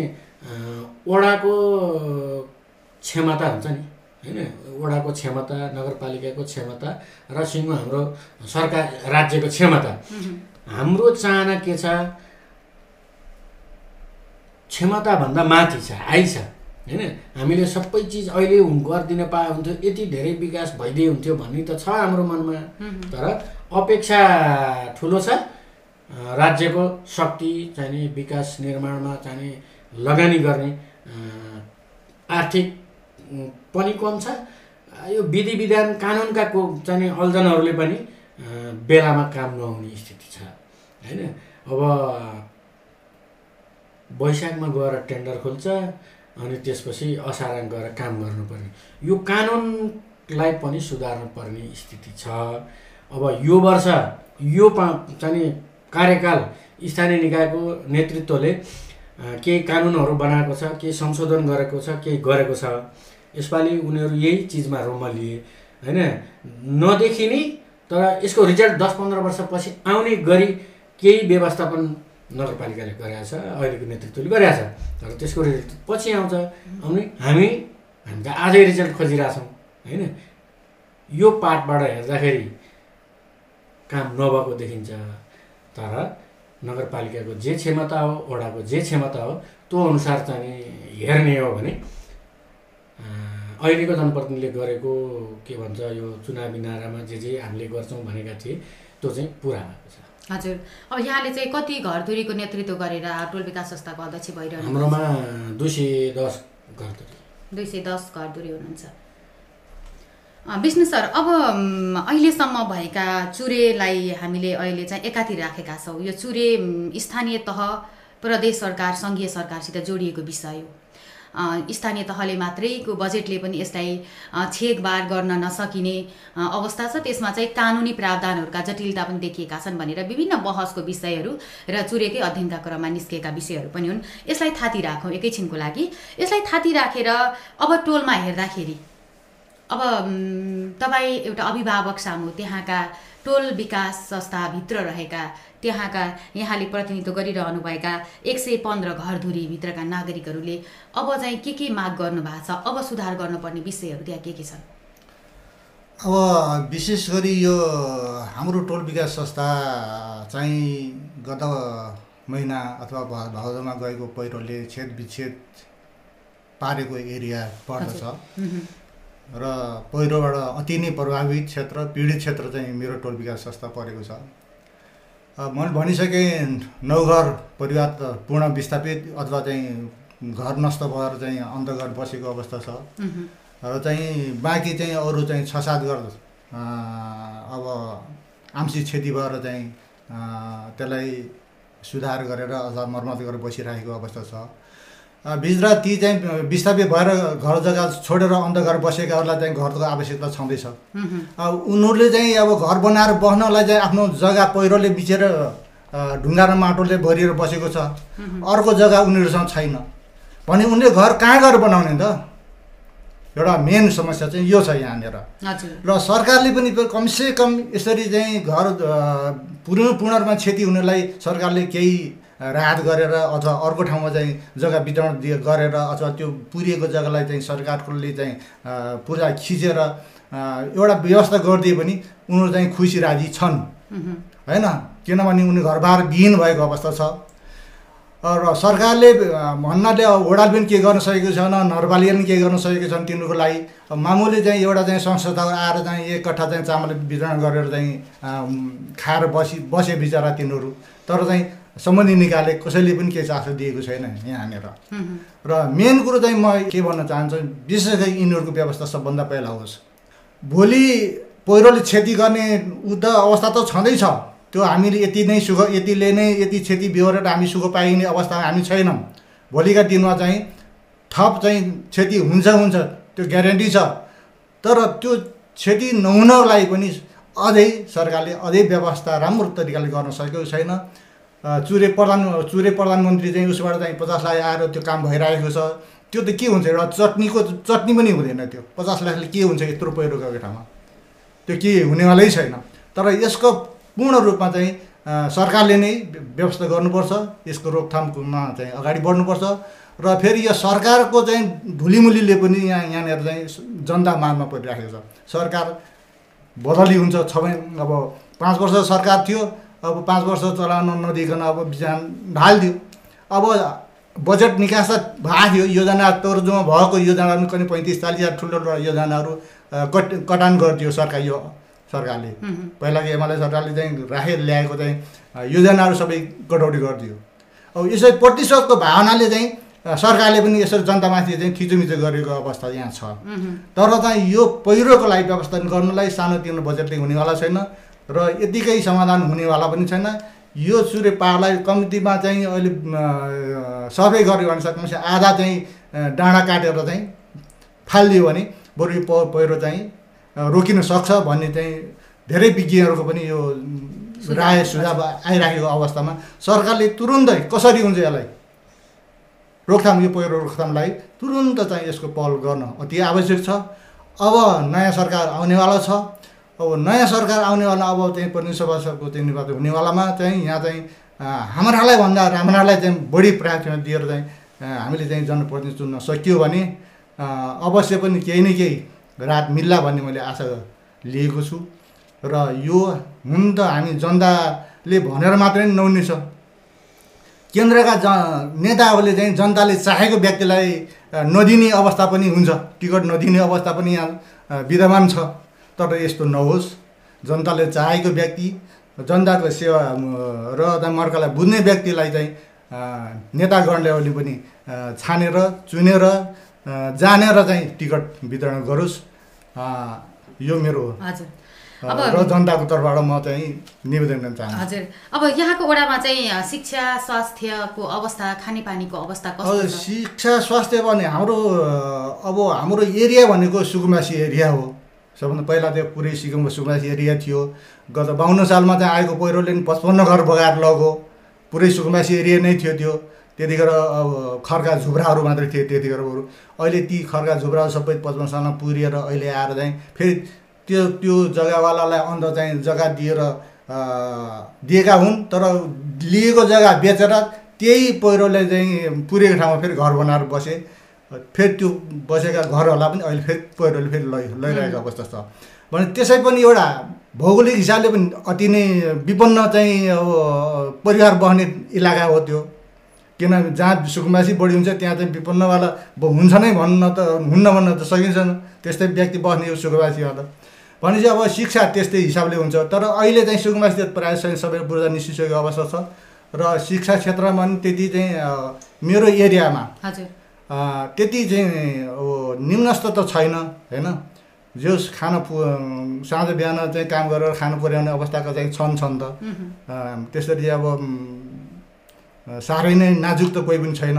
वडाको क्षमता हुन्छ नि होइन? वडाको क्षमता नगरपालिकाको क्षमता र सिङ्गो हाम्रो सरकार राज्यको क्षमता। हाम्रो चाहना के छ? क्षमताभन्दा माथि छ हाई छ होइन? हामीले सबै चिज अहिले गरिदिन पाए हुन्थ्यो यति धेरै विकास भइदिए हुन्थ्यो भन्ने त छ हाम्रो मनमा। तर अपेक्षा ठुलो छ राज्यको शक्ति चाहिने विकास निर्माणमा चाहिने लगानी गर्ने आर्थिक पनि कम छ। यो विधि विधान कानुनका को चाहिने अल्झनहरूले पनि बेलामा काम नहुने स्थिति छ। होइन? अब वैशाखमा गएर टेन्डर खोल्छ अनि त्यसपछि असारमा गएर काम गर्नुपर्ने। यो कानुनलाई पनि सुधार्नु पर्ने स्थिति छ। अब यो वर्ष यो पा चाहिँ कार्यकाल स्थानीय निकायको नेतृत्वले केही कानुनहरू बनाएको छ केही संशोधन गरेको छ केही गरेको छ। यसपालि उनीहरू यही चिजमा रोमलिए होइन? नदेखिने तर यसको रिजल्ट दस पन्ध्र वर्षपछि आउने गरी केही व्यवस्थापन नगरपालिकाले गरेको छ अहिलेको नेतृत्वले गरेको छ। तर त्यसको रिजल्ट पछि आउँछ आउने हामी हामी त आजै रिजल्ट खोजिरहेछौँ होइन? यो पार्टबाट हेर्दाखेरि काम नभएको देखिन्छ। तर नगरपालिकाको जे क्षमता हो वडाको जे क्षमता हो त्यो अनुसार चाहिँ हेर्ने हो भने अहिलेको जनप्रतिनिधिले गरेको के भन्छ यो चुनावी नारामा जे जे हामीले गर्छौँ भनेका थिए त्यो चाहिँ पुरा भएको छ। हजुर। अब यहाँले चाहिँ कति घरधुरीको नेतृत्व गरेर टोल विकास संस्थाको अध्यक्ष भइरहनु हाम्रोमा दुई सय दस घरधुरी दुई सय दस घरधुरी हुनुहुन्छ। विष्णु सर अब अहिलेसम्म भएका चुरेलाई हामीले अहिले चाहिँ एकातिर राखेका छौँ। यो चुरे स्थानीय तह प्रदेश सरकार सङ्घीय सरकारसित जोडिएको विषय हो। स्थानीय तहले मात्रैको बजेटले पनि यसलाई छेकबार गर्न नसकिने अवस्था छ। त्यसमा चाहिँ कानुनी प्रावधानहरूका जटिलता पनि देखिएका छन् भनेर विभिन्न बहसको विषयहरू र चुरेकै अध्ययनका क्रममा निस्केका विषयहरू पनि हुन्। यसलाई थाती राखौँ एकैछिनको लागि। यसलाई थाती राखेर अब टोलमा हेर्दाखेरि अब तपाईँ एउटा अभिभावक सामु त्यहाँका टोल विकास संस्थाभित्र रहेका त्यहाँका यहाँले प्रतिनिधित्व गरिरहनुभएका एक सय पन्ध्र घरधुरीभित्रका नागरिकहरूले अब चाहिँ के के माग गर्नु भएको छ अब सुधार गर्नुपर्ने विषयहरू त्यहाँ के के छन्? अब विशेष गरी यो हाम्रो टोल विकास संस्था चाहिँ गत महिना अथवा भ- भाउदोमा गएको पहिरोले छेद विच्छेद पारेको एरिया पर्दछ। र पहिरोबाट अति नै प्रभावित क्षेत्र पीडित क्षेत्र चाहिँ मेरो टोल विकास संस्था परेको छ। मैले भनिसकेँ नौघर परिवार त पूर्ण विस्थापित अथवा चाहिँ घर नष्ट भएर चाहिँ अन्धघर बसेको अवस्था छ। र चाहिँ बाँकी चाहिँ अरू चाहिँ छ सात घर अब आंशिक क्षति भएर चाहिँ त्यसलाई सुधार गरेर अथवा मर्मत गरेर बसिरहेको अवस्था छ। अ, भित्र ती चाहिँ विस्थापित भएर घर जग्गा छोडेर अन्धघर बसेकाहरूलाई चाहिँ घरको आवश्यकता छँदैछ। उनीहरूले चाहिँ अब घर बनाएर बस्नलाई चाहिँ आफ्नो जग्गा पहिरोले बिचेर ढुङ्गा र माटोले भरिएर बसेको छ। अर्को जग्गा उनीहरूसँग छैन। भने उनले घर कहाँ गएर बनाउने त? एउटा मेन समस्या चाहिँ यो छ यहाँनिर। र सरकारले पनि कमसे कम यसरी चाहिँ घर पूर्ण पूर्ण रूपमा क्षति हुनेलाई सरकारले केही राहत गरेर अथवा अर्को ठाउँमा चाहिँ जग्गा वितरण दिए गरेर अथवा त्यो पुरिएको जग्गालाई चाहिँ सरकारले चाहिँ पुरा खिचेर एउटा व्यवस्था गरिदिए पनि उनीहरू चाहिँ खुसी राजी छन्। होइन? किनभने उनी घरबार विहीन भएको अवस्था छ। र सरकारले भन्नाले अब ओडाल पनि के गर्न सकेको छैन नगरपालिकाले पनि के गर्न सकेको छन् तिनीहरूको लागि। मामुली चाहिँ एउटा चाहिँ संस्था आएर चाहिँ एक कट्ठा चाहिँ चामल वितरण गरेर चाहिँ खाएर बसी बसे बिचरा तिनीहरू। तर चाहिँ सम्बन्धी निकाले कसैले पनि केही चासो दिएको छैन यहाँनिर उहुँ, र मेन कुरो चाहिँ म के भन्न चाहन्छु विशेष गरी यिनीहरूको व्यवस्था सबभन्दा पहिला होस्। भोलि पहिरोले क्षति गर्ने उ त अवस्था त छँदैछ। त्यो हामीले यति नै सुख यतिले नै यति क्षति बिहोरेर हामी सुख पाइने अवस्था हामी छैनौँ। भोलिका दिनमा चाहिँ थप चाहिँ क्षति हुन्छ हुन्छ त्यो ग्यारेन्टी छ। तर त्यो क्षति नहुनलाई पनि अझै सरकारले अझै व्यवस्था राम्रो तरिकाले गर्न सकेको छैन। चुरे प्रधान चुरे प्रधानमन्त्री चाहिँ उसबाट चाहिँ पचास लाख आएर त्यो काम भइरहेको छ। त्यो त के हुन्छ एउटा चटनीको चटनी पनि हुँदैन त्यो। पचास लाखले के हुन्छ यत्रो पहिरो गएको ठाउँमा त्यो के हुनेवालै छैन। तर यसको पूर्ण रूपमा चाहिँ सरकारले नै व्यवस्था गर्नुपर्छ। यसको रोकथाममा चाहिँ अगाडि बढ्नुपर्छ। र फेरि यो सरकारको चाहिँ धुलीमुलीले पनि यहाँ यहाँनिर चाहिँ जनता माझमा परिराखेको छ। सरकार बदली हुन्छ। छ अब पाँच वर्ष सरकार थियो। अब पाँच वर्ष चलाउन नदिकन अब बिहान ढालिदियो। अब बजेट निकास त भएको थियो। योजना तर्जुमा भएको योजनाहरू पनि कति पैँतिस चालिस हजार ठुल्ठुलो योजनाहरू कट कटान गरिदियो सरकार यो सरकारले। पहिलाको एमाले सरकारले चाहिँ राखेर ल्याएको चाहिँ योजनाहरू सबै कटौती गरिदियो। अब यसरी प्रतिशतको भावनाले चाहिँ सरकारले पनि यसरी जनतामाथि चाहिँ थिचोमिचो गरेको अवस्था यहाँ छ। तर चाहिँ यो पहिरोको लागि व्यवस्थापन गर्नलाई सानोतिनो बजेटले हुनेवाला छैन। र यतिकै समाधान हुनेवाला पनि छैन। यो सूर्य पहाडलाई कम्तीमा चाहिँ अहिले सर्वे गर्यो भने सक्नुहोस् आधा चाहिँ डाँडा काटेर चाहिँ फालिदियो भने बरु यो पहिरो चाहिँ रोकिन सक्छ भन्ने चाहिँ धेरै विज्ञहरूको पनि यो राय सुझाव आइराखेको अवस्थामा सरकारले तुरुन्तै कसरी हुन्छ यसलाई? रोकथाम यो पहिरो रोकथामलाई तुरुन्त चाहिँ यसको पहल गर्न अति आवश्यक छ। अब नयाँ सरकार आउनेवाला छ। अब नयाँ सरकार आउनेवाला अब चाहिँ प्रतिनिधि सभाको चाहिँ निर्वाचन हुनेवालामा चाहिँ यहाँ चाहिँ हाम्रालाई भन्दा राम्रालाई चाहिँ बढी प्राथमिकता दिएर चाहिँ हामीले चाहिँ जनप्रतिनिधि चुन्न सकियो भने अवश्य पनि केही न केही रात मिल्ला भन्ने मैले आशा लिएको छु। र यो हुन त हामी जनताले भनेर मात्रै नहुने छ केन्द्रका ज नेताहरूले चाहिँ जनताले चाहेको व्यक्तिलाई नदिने अवस्था पनि हुन्छ। टिकट नदिने अवस्था पनि यहाँ विद्यमान छ। तर यस्तो नहोस्। जनताले चाहेको व्यक्ति जनताको सेवा र मर्कालाई बुझ्ने व्यक्तिलाई चाहिँ नेतागणले पनि अ, छानेर चुनेर जानेर चाहिँ टिकट वितरण गरोस्। यो मेरो हजुर। र जनताको तर्फबाट म चाहिँ निवेदन गर्न चाहन्छु। हजुर। अब यहाँको वडामा चाहिँ शिक्षा स्वास्थ्यको अवस्था खानेपानीको अवस्था कस्तो शिक्षा स्वास्थ्य भने हाम्रो अब हाम्रो एरिया भनेको सुकुम्बासी एरिया हो। सबभन्दा पहिला त्यो पुरै सिक्किमको सुकुम्बासी एरिया थियो। गत बाहन्न सालमा चाहिँ आएको पहिरोले नि पचपन्न घर बगाएर लग्यो पुरै सुकुम्बासी एरिया नै थियो त्यो। त्यतिखेर अब खर्का झुब्राहरू मात्रै थिए त्यतिखेर बरु। अहिले ती खर्का झुब्राहरू सबै पचपन्न सालमा पुरिएर अहिले आएर चाहिँ फेरि त्यो त्यो जग्गावालालाई अन्त चाहिँ जग्गा दिएर दिएका हुन् तर लिएको जग्गा बेचेर त्यही पहिरोले चाहिँ पुरेको ठाउँमा फेरि घर बनाएर बसे। फेरि त्यो बसेका घरहरूलाई पनि अहिले फेरि पहिरोले फेरि लै लैरहेको अवस्था छ। भने त्यसै पनि एउटा भौगोलिक हिसाबले पनि अति नै विपन्न चाहिँ अब परिवार बस्ने इलाका हो त्यो। किनभने जहाँ सुकुम्बासी बढी हुन्छ त्यहाँ चाहिँ विपन्नवाला हुन्छ नै भन्न त हुन्न भन्न त सकिँदैन त्यस्तै व्यक्ति बस्ने हो सुकुम्बासीवाला भनेपछि अब शिक्षा त्यस्तै हिसाबले हुन्छ। तर अहिले चाहिँ सुकुम्बासी त प्रायः चाहिँ सबै बुढा निस्किसकेको अवस्था छ। र शिक्षा क्षेत्रमा पनि त्यति चाहिँ मेरो एरियामा हजुर। त्यति चाहिँ अब निम्नस्त त छैन होइन? जो खाना पु साँझ बिहान चाहिँ काम गरेर खानु पुर्याउने अवस्थाका चाहिँ छन् छन् त। त्यसरी अब साह्रै नै नाजुक त कोही पनि छैन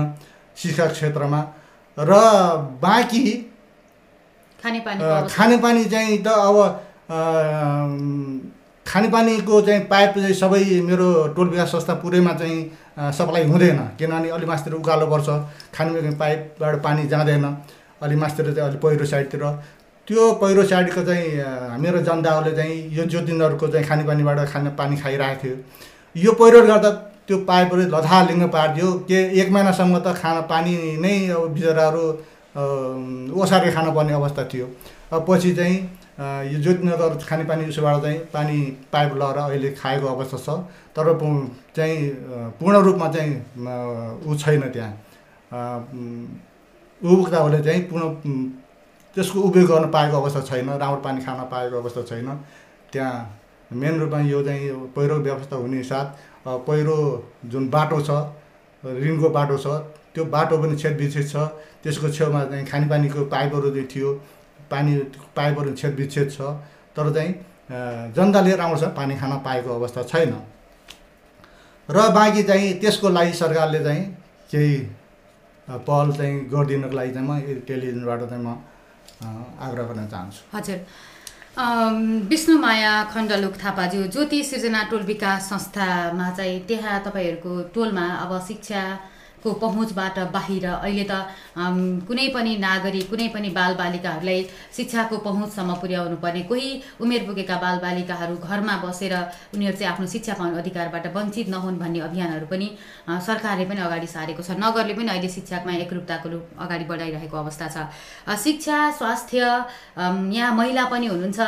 शिक्षा क्षेत्रमा। र बाँकी खानेपानी चाहिँ त अब खानेपानीको चाहिँ पाइप चाहिँ सबै मेरो टोल विकास संस्था पुरैमा चाहिँ सप्लाई हुँदैन। किनभने अलि मासतिर उकालो पर्छ खाने पाइपबाट पानी जाँदैन। अलि मासतिर चाहिँ अलि पहिरो साइडतिर। त्यो पहिरो साइडको चाहिँ अ, मेरो जनताहरूले चाहिँ यो जो दिनहरूको चाहिँ खानेपानीबाट खाने पानी खाइरहेको थियो। यो पहिरोले गर्दा त्यो पाइपहरू लथालिङ्ग पारिदियो। के एक महिनासम्म त खाना पानी नै अब बिचराहरू ओसारेर खानुपर्ने अवस्था थियो। पछि चाहिँ यो ज्योतिनगर खानेपानी उसबाट चाहिँ पानी पाइप लगाएर अहिले खाएको अवस्था छ। तर चाहिँ पूर्ण रूपमा चाहिँ ऊ छैन त्यहाँ। उपभोक्ताहरूले चाहिँ उम्, त्यसको उपयोग गर्न पाएको अवस्था छैन राम्रो पानी खान पाएको अवस्था छैन। त्यहाँ मेन रूपमा यो चाहिँ पहिरो व्यवस्था हुने साथ पहिरो जुन बाटो छ रिङको बाटो छ त्यो बाटो पनि छेदविच्छेद छ। त्यसको छेउमा चाहिँ खानेपानीको पाइपहरू थियो। पानी पाइपहरू छेदविच्छेद छ। तर चाहिँ जनताले राम्रोसँग पानी खान पाएको अवस्था छैन। र बाँकी चाहिँ त्यसको लागि सरकारले चाहिँ केही पहल चाहिँ गरिदिनको लागि चाहिँ म टेलिभिजनबाट चाहिँ म आग्रह गर्न चाहन्छु। हजुर। विष्णुमाया खण्डलुक थापाज्यू ज्योति सृजना टोल विकास संस्थामा चाहिँ त्यहाँ तपाईँहरूको टोलमा अब शिक्षाको पहुँचबाट बाहिर। अहिले त कुनै पनि नागरिक कुनै पनि बालबालिकाहरूलाई शिक्षाको पहुँचसम्म पुर्याउनु पर्ने कोही उमेर पुगेका बालबालिकाहरू घरमा बसेर उनीहरू चाहिँ आफ्नो शिक्षा पाउने अधिकारबाट वञ्चित नहुन् भन्ने अभियानहरू पनि सरकारले पनि अगाडि सारेको छ। नगरले पनि अहिले शिक्षामा एकरूपताको रूप अगाडि बढाइरहेको अवस्था छ। शिक्षा स्वास्थ्य यहाँ महिला पनि हुनुहुन्छ।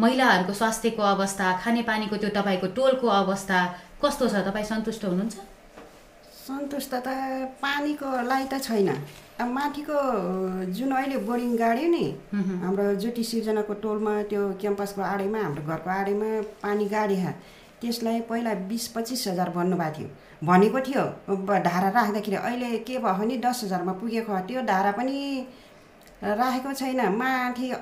महिलाहरूको स्वास्थ्यको अवस्था खानेपानीको त्यो तपाईँको टोलको अवस्था कस्तो छ? तपाईँ सन्तुष्ट हुनुहुन्छ? सन्तुष्ट त पानीको लागि त छैन अब माथिको जुन अहिले बोर्डिङ गाड्यो नि। हाम्रो ज्योति सिर्जनाको टोलमा त्यो क्याम्पसको आडैमा हाम्रो घरको आडैमा पानी गाडिया त्यसलाई पहिला बिस पच्चिस हजार भन्नुभएको थियो भनेको थियो धारा राख्दाखेरि अहिले के भयो भने दस हजारमा पुगेको। त्यो धारा पनि राखेको छैन माथि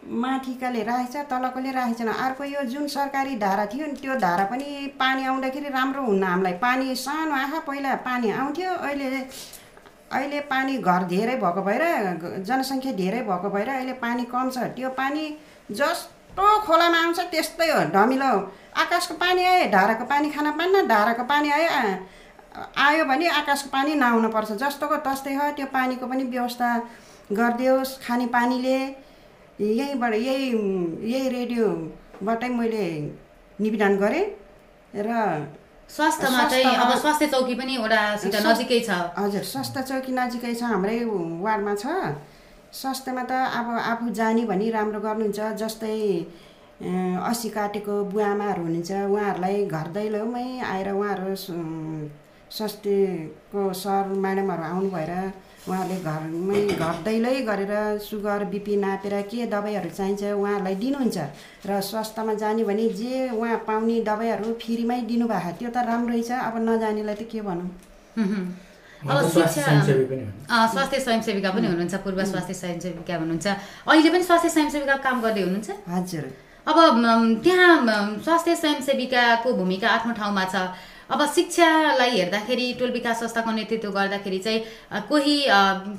माथिकाले राखेको छ तलकोले राखेको छैन अर्को यो जुन सरकारी धारा थियो नि त्यो धारा पनि पानी आउँदाखेरि राम्रो हुन्न हामीलाई। पानी सानो आँखा पहिला पानी आउँथ्यो अहिले अहिले पानी घर धेरै भएको भएर जनसङ्ख्या धेरै भएको भएर अहिले पानी कम छ। त्यो पानी जस्तो खोलामा आउँछ त्यस्तै हो ढमिलो। आकाशको पानी आयो धाराको पानी खान पान्न धाराको पानी आयो आयो भने आकाशको पानी नआउनु पर्छ। जस्तोको तस्तै हो त्यो पानीको पनि व्यवस्था गरिदियोस् खाने पानीले यहीँबाट यही यही रेडियोबाटै मैले निवेदन गरेँ र स्वास्थ्यमा चाहिँ अब स्वास्थ्य चौकी पनि स्वास्थ्य- नजिकै छ। हजुर स्वास्थ्य चौकी नजिकै छ हाम्रै वार्डमा छ। स्वास्थ्यमा त अब आफू जाने भनी राम्रो गर्नुहुन्छ जस्तै अ, अस्सी काटेको बुवाआमाहरू हुनुहुन्छ उहाँहरूलाई घर दैलोमै आएर उहाँहरू स्वास्थ्यको सर म्याडमहरू आउनु भएर उहाँहरूले घरमै घर दैलै गरेर सुगर बिपी नापेर के दबाईहरू चाहिन्छ उहाँहरूलाई दिनुहुन्छ र स्वास्थ्यमा जाने भने जे उहाँ पाउने दबाईहरू फ्रीमै दिनुभएको त्यो त राम्रै छ अब नजानेलाई त के भनौँ? अब शिक्षा स्वास्थ्य स्वयंसेविका पनि हुनुहुन्छ पूर्व स्वास्थ्य स्वयंसेविका हुनुहुन्छ। अहिले पनि स्वास्थ्य स्वयंसेविका काम गर्दै हुनुहुन्छ? हजुर। अब त्यहाँ स्वास्थ्य स्वयंसेविकाको भूमिका आफ्नो ठाउँमा छ। अब शिक्षालाई हेर्दाखेरि टोल विकास संस्थाको नेतृत्व गर्दाखेरि चाहिँ कोही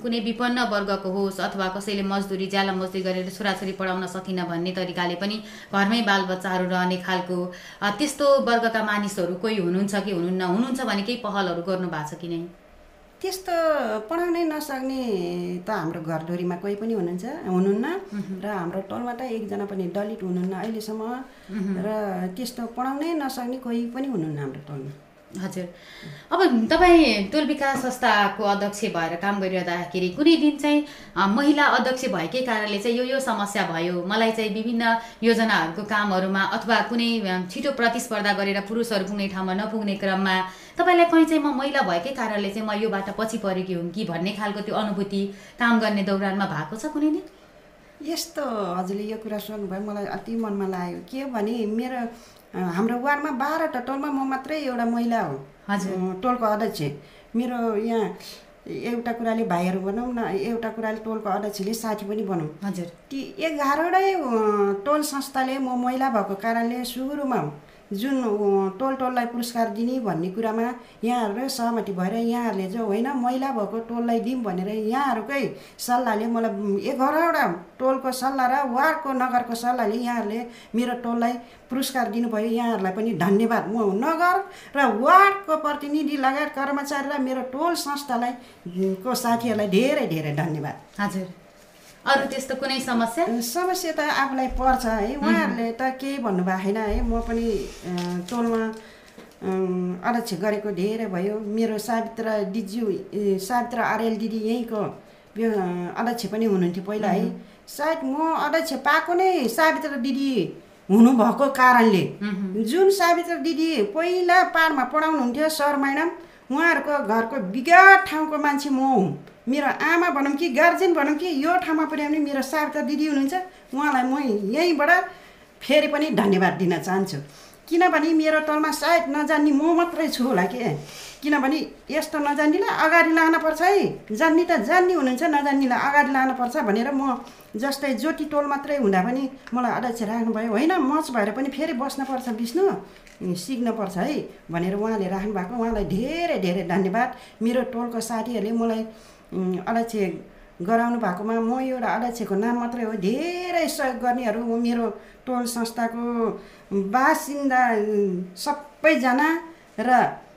कुनै विपन्न वर्गको होस् अथवा कसैले मजदुरी ज्याला मजदुरी गरेर छोराछोरी पढाउन सकिन भन्ने तरिकाले पनि घरमै बालबच्चाहरू रहने खालको त्यस्तो वर्गका मानिसहरू कोही हुनुहुन्छ कि हुनुहुन्न हुनुहुन्छ भने केही पहलहरू गर्नु भएको छ कि नै? त्यस्तो पढाउनै नसक्ने त हाम्रो घरधुरीमा कोही पनि हुनुहुन्छ हुनुहुन्न। र हाम्रो टोलमा त एकजना पनि दलित हुनुहुन्न अहिलेसम्म। र त्यस्तो पढाउनै नसक्ने कोही पनि हुनुहुन्न हाम्रो टोलमा। हजुर। अब तपाईँ टोल विकास संस्थाको अध्यक्ष भएर काम गरिरहँदाखेरि कुनै दिन चाहिँ महिला अध्यक्ष भएकै कारणले चाहिँ यो यो समस्या भयो? मलाई चाहिँ विभिन्न योजनाहरूको कामहरूमा अथवा कुनै छिटो प्रतिस्पर्धा गरेर पुरुषहरू पुग्ने ठाउँमा नपुग्ने क्रममा तपाईँलाई कहीँ चाहिँ म महिला भएकै कारणले चाहिँ म योबाट पछि परेकी हुँ कि भन्ने खालको त्यो अनुभूति काम गर्ने दौरानमा भएको छ कुनै दिन? यस्तो हजुरले यो कुरा सोध्नुभयो मलाई अति मनमा लाग्यो। के भने मेरो हाम्रो वार्डमा बाह्रवटा टोलमा म मात्रै एउटा महिला हो। हजुर। टोलको अध्यक्ष। मेरो यहाँ एउटा कुराले भाइहरू भनौँ न एउटा कुराले टोलको अध्यक्षले साथी पनि भनौँ। हजुर। ती एघारवटै टोल संस्थाले म महिला भएको कारणले सुरुमा जुन टोल टोललाई पुरस्कार दिने भन्ने कुरामा यहाँहरू सहमति भएर यहाँहरूले चाहिँ होइन महिला भएको टोललाई दिउँ भनेर यहाँहरूकै सल्लाहले मलाई एघारवटा टोलको सल्लाह र वार्डको नगरको सल्लाहले यहाँहरूले मेरो टोललाई पुरस्कार दिनुभयो। यहाँहरूलाई पनि धन्यवाद। म नगर र वार्डको प्रतिनिधि लगायत कर्मचारी र मेरो टोल संस्थालाई को साथीहरूलाई धेरै धेरै धन्यवाद। हजुर। अरू त्यस्तो कुनै समस्या? समस्या त आफूलाई पर्छ है। उहाँहरूले त केही भन्नुभएको छैन है। म पनि टोलमा अध्यक्ष गरेको धेरै भयो। मेरो सावित्र दिज्यू ए, सावित्र आर्यल दिदी यहीँको अध्यक्ष पनि हुनुहुन्थ्यो पहिला है। सायद म अध्यक्ष पाएको नै सावित्र दिदी हुनुभएको कारणले। जुन सावित्र दिदी पहिला पारमा पढाउनुहुन्थ्यो सर म्याडम उहाँहरूको घरको विगत ठाउँको मान्छे म हुँ। मेरो आमा भनौँ कि गार्जेन भनौँ कि यो ठाउँमा पुर्याउने मेरो सावित्र दिदी हुनुहुन्छ उहाँलाई म यहीँबाट फेरि पनि धन्यवाद दिन चाहन्छु। किनभने मेरो टोलमा सायद नजान्ने म मात्रै छु होला के? किनभने यस्तो नजान्नेलाई अगाडि लानुपर्छ है। जान्ने त जान्ने हुनुहुन्छ नजान्नेलाई अगाडि लानुपर्छ भनेर म जस्तै ज्योति टोल मात्रै हुँदा पनि मलाई अध्यक्ष राख्नुभयो। होइन मच भएर पनि फेरि बस्नुपर्छ विष्णु। सिक्नुपर्छ है भनेर उहाँले राख्नु भएको उहाँलाई धेरै धेरै धन्यवाद। मेरो टोलको साथीहरूले मलाई अध्यक्ष गराउनु भएकोमा म एउटा अध्यक्षको नाम मात्रै हो। धेरै सहयोग गर्नेहरू हो मेरो टोल संस्थाको बासिन्दा सबैजना र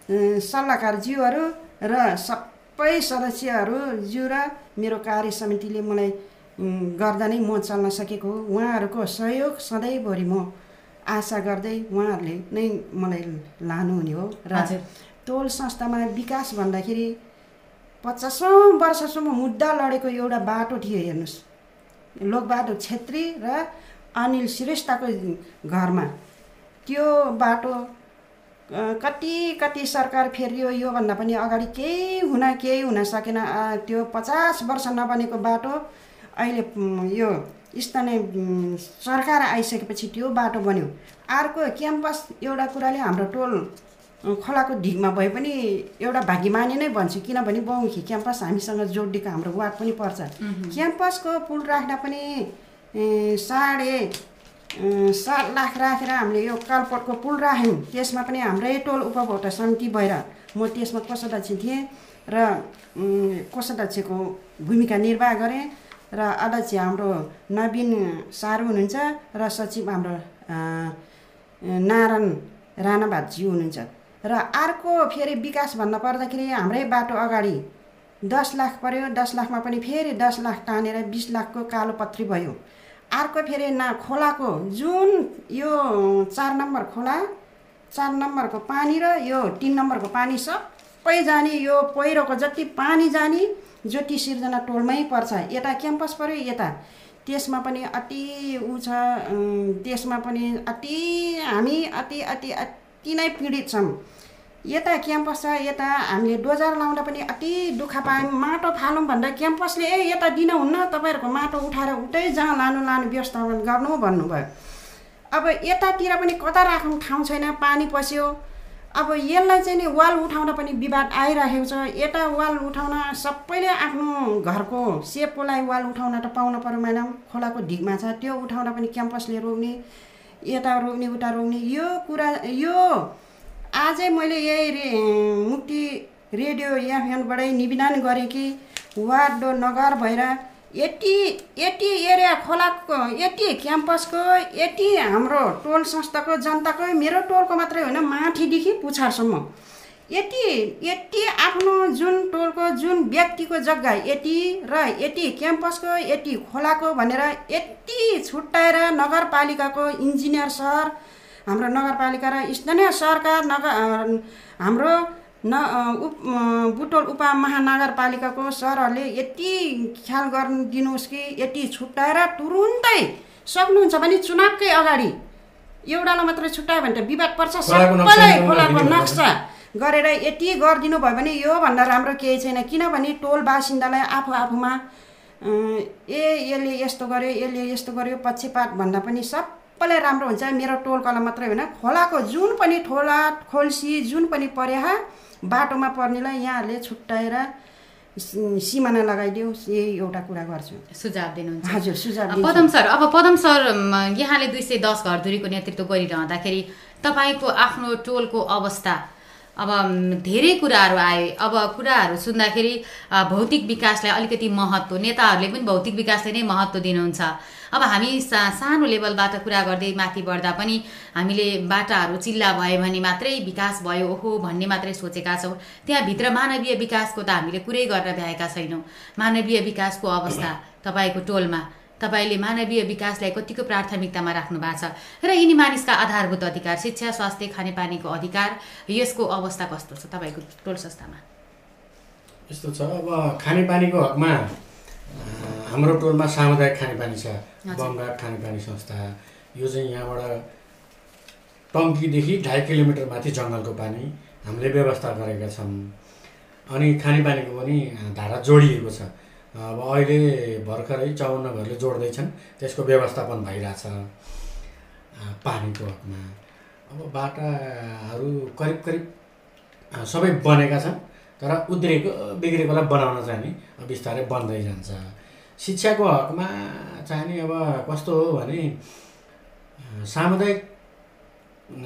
उम्, सल्लाहकारज्यूहरू र सबै सदस्यहरू ज्यू र मेरो कार्य समितिले मलाई गर्दा नै म चल्न सकेको हो। उहाँहरूको सहयोग सधैँभरि म आशा गर्दै उहाँहरूले नै मलाई लानुहुने हो। र। टोल संस्थामा विकास भन्दाखेरि पचासौँ वर्षसम्म मुद्दा लडेको एउटा बाटो थियो हेर्नुहोस्। लोकबहादुर छेत्री र अनिल श्रेष्ठको घरमा। त्यो बाटो कति कति सरकार फेरियो योभन्दा पनि अगाडि केही हुन केही हुन सकेन। त्यो पचास वर्ष नबनेको बाटो अहिले यो स्थानीय सरकार आइसकेपछि त्यो बाटो बन्यो। अर्को क्याम्पस एउटा कुराले हाम्रो टोल खोलाको ढिगमा भए पनि एउटा भाग्यमानी नै भन्छु किनभने बहुमुखी क्याम्पस हामीसँग जोडिएको हाम्रो वार्ड पनि पर्छ। क्याम्पसको पुल राख्दा पनि साढे सात लाख राखेर हामीले यो कालपटको पुल राख्यौँ। त्यसमा पनि हाम्रै टोल उपभोक्ता समिति भएर म त्यसमा कोषाध्यक्ष थिएँ र कोषाध्यक्षको भूमिका निर्वाह गरेँ र अध्यक्ष हाम्रो नवीन सारू हुनुहुन्छ र सचिव हाम्रो नारायण राणाभातज्यू हुनुहुन्छ। र अर्को फेरि विकास भन्न पर्दाखेरि हाम्रै बाटो अगाडि दस लाख पर्यो। दस लाखमा पनि फेरि दस लाख तानेर बिस लाखको कालो पत्री भयो। अर्को फेरि ना खोलाको जुन यो चार नम्बर खोला चार नम्बरको पानी र यो तिन नम्बरको पानी सबै जाने यो पहिरोको जति पानी जाने ज्योति सिर्जना टोलमै पर्छ यता क्याम्पस पऱ्यो यता। त्यसमा पनि अति ऊ छ त्यसमा पनि अति हामी अति अति अति नै पीडित छौँ। यता क्याम्पस छ यता हामीले डोजार लाउँदा पनि अति दुःख पायौँ। माटो फालौँ भन्दा क्याम्पसले ए यता दिनुहुन्न तपाईँहरूको माटो उठाएर उतै जहाँ लानु लानु व्यवस्थापन गर्नु भन्नुभयो। अब यतातिर पनि कता राख्नु ठाउँ छैन पानी पस्यो। अब यसलाई चाहिँ नि वाल उठाउन पनि विवाद आइरहेको छ। यता वाल उठाउन सबैले आफ्नो घरको सेपकोलाई वाल उठाउन त पाउनु पऱ्यो म्याडम। खोलाको ढिकमा छ त्यो उठाउँदा पनि क्याम्पसले रोक्ने यता रोक्ने उता रोक्ने। यो कुरा यो आजै मैले यही रे मुक्ति रेडियो एफएमबाटै निवेदन गरेँ कि वार्ड नगर भएर यति यति एरिया खोलाको यति क्याम्पसको यति हाम्रो टोल संस्थाको जनताको मेरो टोलको मात्रै होइन माथिदेखि पुछारसम्म। यति यति आफ्नो जुन टोलको जुन व्यक्तिको जग्गा यति र यति क्याम्पसको यति खोलाको भनेर यति छुट्याएर नगरपालिकाको इन्जिनियर सर हाम्रो नगरपालिका र स्थानीय सरकार नगर हाम्रो न उप बुटोल उपमहानगरपालिकाको सरहरूले यति ख्याल गर्नु दिनुहोस् कि यति छुट्याएर तुरुन्तै सक्नुहुन्छ भने चुनावकै अगाडि एउटालाई मात्रै छुट्यायो भने त विवाद पर्छ सबैलाई खोलाको नक्सा गरेर यति गरिदिनु भयो भने योभन्दा राम्रो केही छैन। किनभने टोल बासिन्दालाई आफू आफूमा ए यसले यस्तो गर्यो यसले यस्तो गर्यो पक्षपात भन्दा पनि सबैलाई राम्रो हुन्छ मेरो टोलकोलाई मात्रै होइन। खोलाको जुन पनि ठोला खोल्सी जुन पनि पर्या बाटोमा पर्नेलाई यहाँहरूले छुट्याएर सिमाना लगाइदियो। यही एउटा कुरा गर्छु। सुझाव दिनुहुन्छ। हजुर सुझाव। पदम सर अब पदम सर यहाँले दुई सय दस घरधुरीको नेतृत्व गरिरहँदाखेरि तपाईँको आफ्नो टोलको अवस्था अब धेरै कुराहरू आए। अब कुराहरू सुन्दाखेरि भौतिक विकासलाई अलिकति महत्त्व नेताहरूले पनि भौतिक विकासलाई नै महत्त्व दिनुहुन्छ। अब हामी सा सानो लेभलबाट कुरा गर्दै माथि बढ्दा पनि हामीले बाटाहरू चिल्ला भयो भने मात्रै विकास भयो ओहो भन्ने मात्रै सोचेका छौँ। त्यहाँभित्र मानवीय विकासको त हामीले कुरै गर्न भ्याएका छैनौँ। मानवीय विकासको अवस्था तपाईँको टोलमा। तपाईँले मानवीय विकासलाई कतिको प्राथमिकतामा राख्नु भएको छ र यिनी मानिसका आधारभूत अधिकार शिक्षा स्वास्थ्य खानेपानीको अधिकार यसको अवस्था कस्तो छ तपाईँको टोल संस्थामा यस्तो छ अब खानेपानीको हकमा हाम्रो टोलमा सामुदायिक खानेपानी छ। बमघाट खानेपानी संस्था यो चाहिँ यहाँबाट टङ्कीदेखि ढाई किलोमिटर माथि जङ्गलको पानी हामीले व्यवस्था गरेका छौँ। अनि खानेपानीको पनि धारा जोडिएको छ। अब अहिले भर्खरै चौन्न घरले जोड्दैछन्। त्यसको व्यवस्थापन भइरहेछ पानीको हकमा। अब बाटाहरू करिब करिब सबै बनेका छन् तर उद्रेको बिग्रेकोलाई बनाउन चाहिँ नि बिस्तारै बन्दै जान्छ। शिक्षाको हकमा चाहिँ नि अब कस्तो हो भने सामुदायिक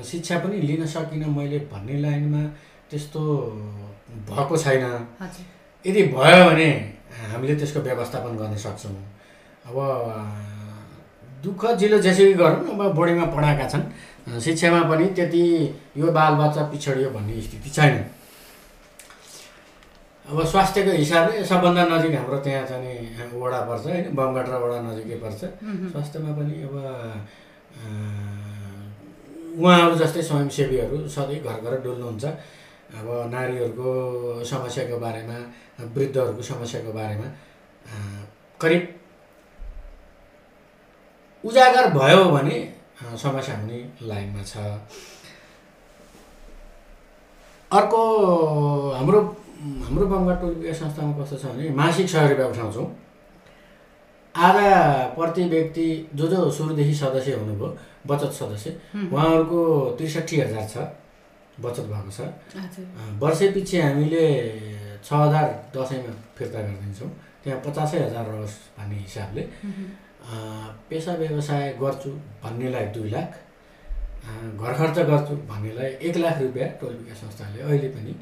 शिक्षा पनि लिन सकिनँ मैले भन्ने लाइनमा त्यस्तो भएको छैन। यदि भयो भने हामीले त्यसको व्यवस्थापन गर्न सक्छौँ। अब दुःख जिलो जेसुकै गरौँ अब बोर्डिङमा पढाएका छन्। शिक्षामा पनि त्यति यो बालबच्चा पिछडियो भन्ने स्थिति छैन। अब स्वास्थ्यको हिसाबले सबभन्दा नजिक हाम्रो त्यहाँ चाहिँ वडा पर्छ होइन बमघाट र वडा नजिकै पर्छ। स्वास्थ्यमा पनि अब उहाँहरू जस्तै स्वयंसेवीहरू सधैँ घर घर डुल्नुहुन्छ। अब नारीहरूको समस्याको बारेमा वृद्धहरूको समस्याको बारेमा करिब उजागर भयो भने समस्या हुने लाइनमा छ। अर्को हाम्रो हाम्रो बङ्गाल टोल विकास संस्थामा कस्तो छ भने मासिक सय रुपियाँ उठाउँछौँ। आधा प्रति व्यक्ति जो जो सुरुदेखि सदस्य हुनुभयो बचत सदस्य उहाँहरूको त्रिसठी हजार छ। बचत भएको छ। वर्षैपछि हामीले छ हजार दसैँमा फिर्ता गरिदिन्छौँ त्यहाँ पचासै हजार रहोस् भन्ने हिसाबले। पेसा व्यवसाय गर्छु भन्नेलाई दुई लाख। घर खर्च गर्छु भन्नेलाई एक लाख रुपियाँ टोल विकास संस्थाले अहिले पनि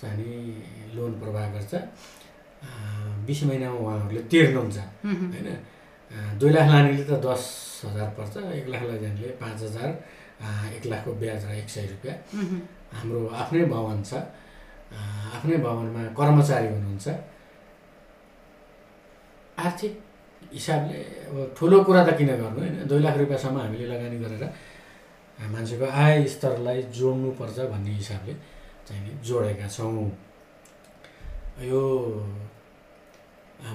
चाहिँ लोन प्रवाह गर्छ। बिस महिनामा उहाँहरूले तिर्नुहुन्छ। होइन? दुई लाख लानेले त दस हजार पर्छ। एक लाख लैजानेले पाँच हजार। एक लाखको ब्याज र एक सय रुपियाँ। हाम्रो आफ्नै भवन छ। आफ्नै भवनमा कर्मचारी हुनुहुन्छ। आर्थिक हिसाबले अब ठुलो कुरा त किन गर्नु होइन? दुई लाख रुपियाँसम्म हामीले लगानी गरेर मान्छेको आय स्तरलाई जोड्नुपर्छ भन्ने हिसाबले चाहिँ जोडेका छौँ। यो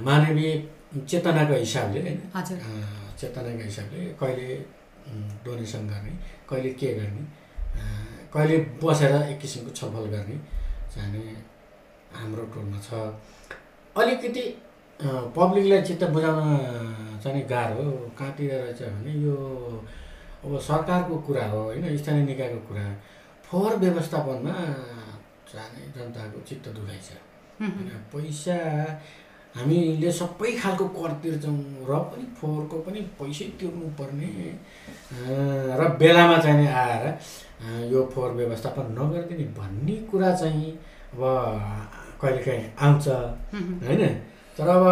मानवीय चेतनाको हिसाबले होइन? चेतनाको हिसाबले कहिले डोनेसन गर्ने कहिले के गर्ने कहिले बसेर एक किसिमको छलफल गर्ने चाहिँ हाम्रो टोलमा छ। अलिकति पब्लिकलाई चित्त बुझाउन चाहिँ गाह्रो कहाँतिर रहेछ भने यो अब सरकारको कुरा हो होइन स्थानीय निकायको कुरा। फोहोर व्यवस्थापनमा चाहिँ जनताको चित्त दुखाइ छ। होइन, पैसा हामीले सबै खालको कर तिर्छौँ र पनि फोहोरको पनि पैसै तिर्नु पर्ने अँ, र बेलामा चाहिँ नि आएर यो फोहोर व्यवस्थापन नगरिदिने भन्ने कुरा चाहिँ अब कहिलेकाहीँ आउँछ। होइन? तर अब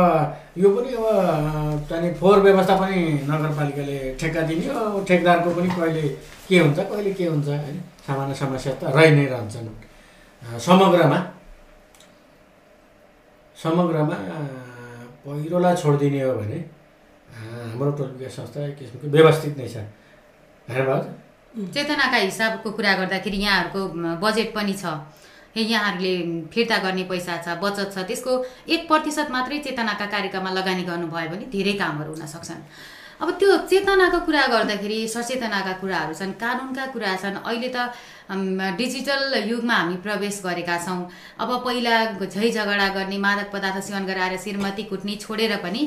यो पनि अब चाहिँ नि फोहोर व्यवस्थापन नगरपालिकाले ठेक्का दिने हो। ठेकदारको पनि कहिले के हुन्छ कहिले के हुन्छ होइन? सामान्य समस्या त रहि नै रहन्छन् समग्रमा। समग्रमा पहिरोलाई छोडिदिने हो भने हाम्रो टोल विकास संस्था एक किसिमको व्यवस्थित नै छ। भाउजू चेतनाका हिसाबको कुरा गर्दाखेरि यहाँहरूको बजेट पनि छ। यहाँहरूले फिर्ता गर्ने पैसा छ बचत छ त्यसको एक प्रतिशत मात्रै चेतनाका कार्यक्रममा लगानी गर्नुभयो भने धेरै कामहरू हुन सक्छन्। अब त्यो चेतनाको कुरा गर्दाखेरि सचेतनाका कुराहरू छन् कानुनका कुरा छन्। अहिले त डिजिटल युगमा हामी प्रवेश गरेका छौँ। अब पहिला झै झगडा गर्ने मादक पदार्थ सेवन गराएर श्रीमती कुट्ने छोडेर पनि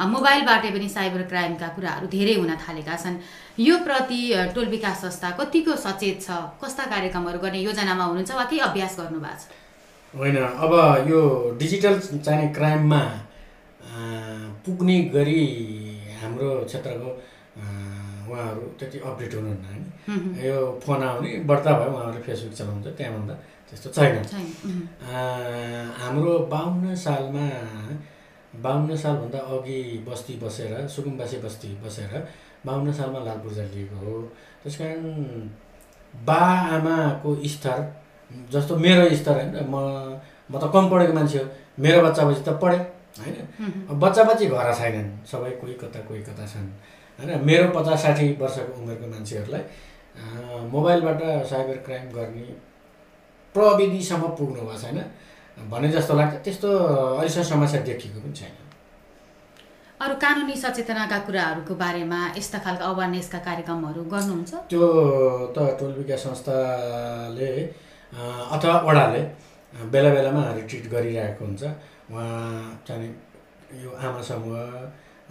मोबाइलबाटै पनि साइबर क्राइमका कुराहरू धेरै हुन थालेका छन्। यो प्रति टोल विकास संस्था कतिको सचेत छ? कस्ता कार्यक्रमहरू गर्ने योजनामा हुनुहुन्छ वा केही अभ्यास गर्नुभएको छ? होइन अब यो डिजिटल चाहिने क्राइममा पुग्ने गरी हाम्रो क्षेत्रको उहाँहरू त्यति अपडेट हुनुहुन्न होइन। यो फोन आउने बढ्ता भयो उहाँहरूले फेसबुक चलाउँछ त्यहाँभन्दा त्यस्तो छैन। हाम्रो बाहन्न सालमा बाहन्न सालभन्दा अघि बस्ती बसेर सुकुम्बासी बस्ती बसेर बाहन्न सालमा लाल पूर्जा लिएको हो। त्यस कारण बा आमाको स्तर जस्तो मेरो स्तर होइन म म त कम पढेको मान्छे हो। मेरो बच्चा बच्ची त पढेँ। होइन? बच्चा बच्ची घर छैनन् सबै कोही कता कोही कता छन्। होइन? मेरो पचास साठी वर्षको उमेरको मान्छेहरूलाई मोबाइलबाट साइबर क्राइम गर्ने प्रविधिसम्म पुग्नु भएको छैन। भने जस्तो लाग्छ त्यस्तो अहिलेसम्म समस्या देखिएको पनि छैन। अरू कानुनी सचेतनाका कुराहरूको बारेमा यस्ता खालका अवेरनेसका कार्यक्रमहरू गर्नुहुन्छ? त्यो त टोल विकास संस्थाले अथवा वडाले बेला बेलामा रिट्रिट गरिरहेको हुन्छ। उहाँ चाहिँ यो आमा समूह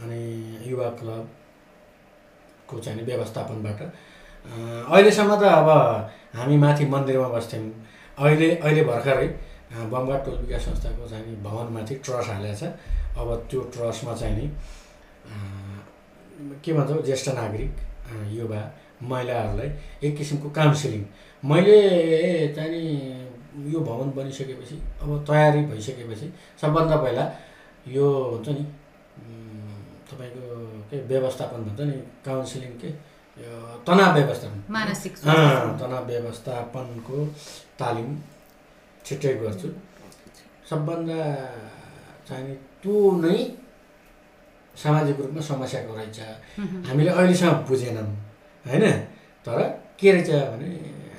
अनि युवा क्लबको चाहिँ व्यवस्थापनबाट अहिलेसम्म त अब हामी माथि मन्दिरमा बस्थ्यौँ। अहिले अहिले भर्खरै बमघाट टोल विकास संस्थाको चाहिँ भवनमाथि ट्रस हालेको छ। अब त्यो ट्रसमा चाहिँ नि के भन्छौँ ज्येष्ठ नागरिक युवा महिलाहरूलाई एक किसिमको काउन्सिलिङ। मैले चाहिँ यो भवन बनिसकेपछि अब तयारी भइसकेपछि सबभन्दा पहिला यो हुन्छ नि तपाईँको के व्यवस्थापन भन्छ नि काउन्सिलिङ के यो तनाव व्यवस्थापन। मानसिक। तनाव व्यवस्थापनको तालिम छिट्टै गर्छु। सबभन्दा चाहिँ त्यो नै सामाजिक रूपमा समस्याको रहेछ। हामीले अहिलेसम्म बुझेनौँ होइन? तर के रहेछ भने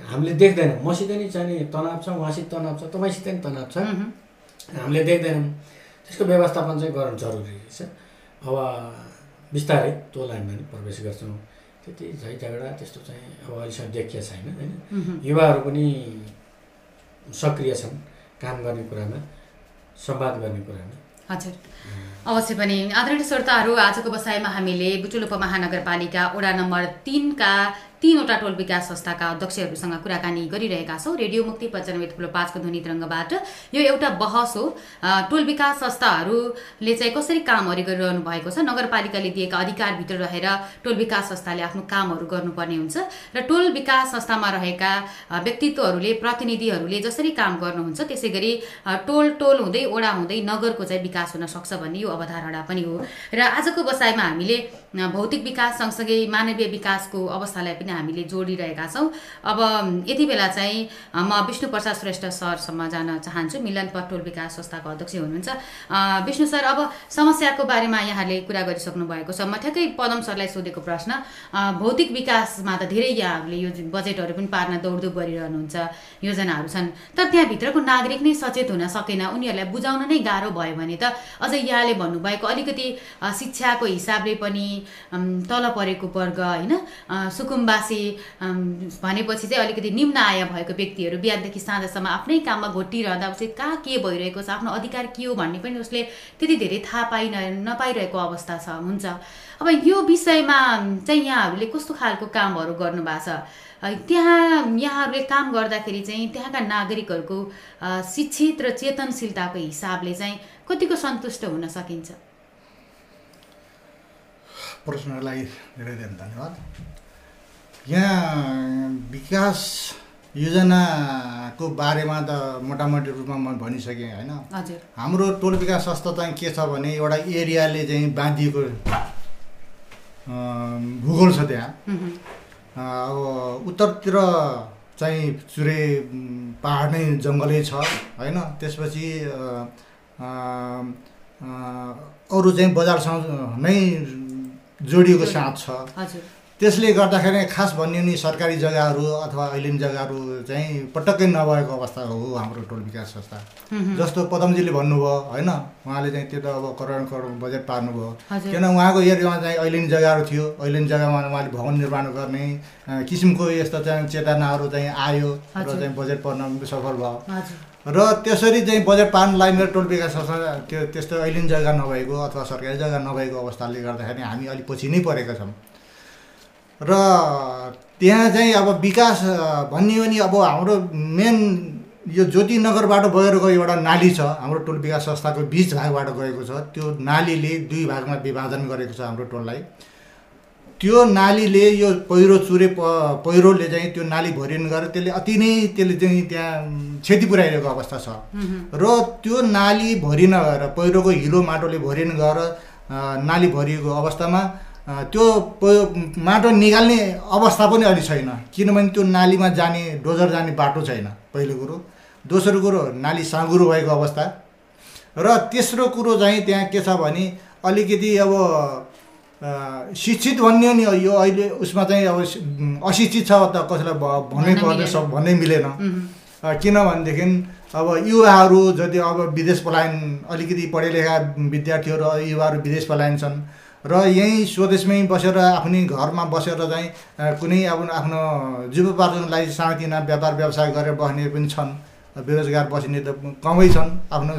हामीले देख्दैनौँ। मसित नि चाहिँ तनाव छ उहाँसित तनाव छ तपाईँसित नि तनाव छ। हामीले देख्दैनौँ। त्यसको व्यवस्थापन चाहिँ गर्नु जरुरी रहेछ अब बिस्तारै त्यो लाइनमा नि प्रवेश गर्छौँ। त्यति झै झगडा त्यस्तो चाहिँ अब अहिलेसम्म देखिएको छैन होइन। युवाहरू पनि सक्रिय छन् काम गर्ने कुरामा संवाद गर्ने कुरामा। हजुर। अवश्य पनि। आदरणीय श्रोताहरू आजको बसाइमा हामीले बुटुल उपमहानगरपालिका वडा नम्बर तिनका तीनवटा टोल विकास संस्थाका अध्यक्षहरूसँग कुराकानी गरिरहेका छौँ। रेडियो मुक्ति पञ्चानब्बे थुप्रो पाँचको ध्वनि तरङ्गबाट। यो एउटा बहस हो। टोल विकास संस्थाहरूले चाहिँ कसरी कामहरू गरिरहनु भएको छ? नगरपालिकाले दिएका अधिकारभित्र रहेर टोल विकास संस्थाले आफ्नो कामहरू गर्नुपर्ने हुन्छ र टोल विकास संस्थामा रहेका व्यक्तित्वहरूले प्रतिनिधिहरूले जसरी काम गर्नुहुन्छ त्यसै गरी टोल टोल हुँदै ओडा हुँदै नगरको चाहिँ विकास हुन सक्छ भन्ने यो अवधारणा पनि हो। र आजको बसाइमा हामीले भौतिक विकास सँगसँगै मानवीय विकासको अवस्थालाई पनि हामीले जोडिरहेका छौँ। अब यति बेला चाहिँ म विष्णु प्रसाद श्रेष्ठ सरसम्म जान चाहन्छु। मिलन पथ टोल विकास संस्थाको अध्यक्ष हुनुहुन्छ। विष्णु सर अब समस्याको बारेमा यहाँले कुरा गरिसक्नु भएको छ। म ठ्याक्कै पदम सरलाई सोधेको प्रश्न। भौतिक विकासमा त धेरै यहाँहरूले यो बजेटहरू पनि पार्न दौडधुप गरिरहनुहुन्छ योजनाहरू छन्। तर त्यहाँभित्रको नागरिक नै सचेत हुन सकेन। उनीहरूलाई बुझाउन नै गाह्रो भयो भने त अझ यहाँले भन्नुभएको अलिकति शिक्षाको हिसाबले पनि तल परेको वर्ग होइन? सुकुम्बासी भनेपछि चाहिँ अलिकति निम्न आय भएको व्यक्तिहरू बिहानदेखि साँझसम्म आफ्नै काममा घोटिरहँदा उसले कहाँ के भइरहेको छ आफ्नो अधिकार के हो भन्ने पनि उसले त्यति धेरै थाहा पाइ नपाइरहेको अवस्था छ हुन्छ? अब यो विषयमा चाहिँ यहाँहरूले कस्तो खालको कामहरू गर्नुभएको छ? त्यहाँ यहाँहरूले काम गर्दाखेरि चाहिँ त्यहाँका नागरिकहरूको शिक्षित र चेतनशीलताको हिसाबले चाहिँ कतिको सन्तुष्ट हुन सकिन्छ? प्रश्नलाई धेरै धेरै धन्यवाद यहाँ विकास योजनाको बारेमा त मोटामोटी रूपमा म भनिसकेँ होइन हाम्रो टोल विकास संस्था चाहिँ के छ भने एउटा एरियाले चाहिँ बाँधिएको भूगोल छ त्यहाँ अब उत्तरतिर चाहिँ चुरे पाहाड नै जङ्गलै छ होइन त्यसपछि अरू चाहिँ बजारसँग नै जोडिएको साँध छ। त्यसले गर्दाखेरि खास भन्यो भने सरकारी जग्गाहरू अथवा ऐलिन जग्गाहरू चाहिँ पटक्कै नभएको अवस्था हो हाम्रो टोल विकास संस्था। जस्तो पदमजीले भन्नुभयो होइन उहाँले चाहिँ त्यो त अब करोड करोड बजेट पार्नुभयो। किन उहाँको एरियामा चाहिँ ऐलिन जग्गाहरू थियो ऐलिन जग्गामा उहाँले भवन निर्माण गर्ने किसिमको यस्तो चाहिँ चेतनाहरू चाहिँ आयो र। चाहिँ बजेट पर्न सफल भयो। र त्यसरी चाहिँ बजेट पार्नलाई मेरो टोल विकास संस्था त्यो त्यस्तो ऐलिन जग्गा नभएको अथवा सरकारी जग्गा नभएको अवस्थाले गर्दाखेरि हामी अलिक पछि नै परेका छौँ। र त्यहाँ चाहिँ अब विकास भन्ने हो भने अब हाम्रो मेन यो ज्योतिनगरबाट बगेर गयो एउटा नाली छ हाम्रो टोल विकास संस्थाको बिच भागबाट गएको छ। त्यो नालीले दुई भागमा विभाजन गरेको छ हाम्रो टोललाई। त्यो नालीले यो पहिरो चुरे प पहिरोले चाहिँ त्यो नाली भरिन गरेर त्यसले अति नै त्यसले चाहिँ त्यहाँ क्षति पुऱ्याइरहेको अवस्था छ। र त्यो नाली भरिन गएर पहिरोको हिलो माटोले भरिन गएर नाली भरिएको अवस्थामा त्यो माटो निकाल्ने अवस्था पनि अलि छैन। किनभने त्यो नालीमा जाने डोजर जाने बाटो छैन पहिलो कुरो। दोस्रो कुरो नाली साँगुरो भएको अवस्था। र तेस्रो कुरो चाहिँ त्यहाँ के छ भने अलिकति अब शिक्षित भन्ने हो नि यो अहिले उसमा चाहिँ अब अशिक्षित छ त कसैलाई भन्नै पर्ने। सब भन्नै मिलेन। किनभनेदेखि अब युवाहरू जति अब विदेश पलायन अलिकति पढे लेखा विद्यार्थीहरू युवाहरू विदेश पलायन छन् र यहीँ स्वदेशमै बसेर आफ्नै घरमा बसेर चाहिँ कुनै अब आफ्नो जीवोपार्जनको लागि सानोतिना व्यापार व्यवसाय गरेर बस्ने पनि छन्। बेरोजगार बस्ने त कमै छन् आफ्नो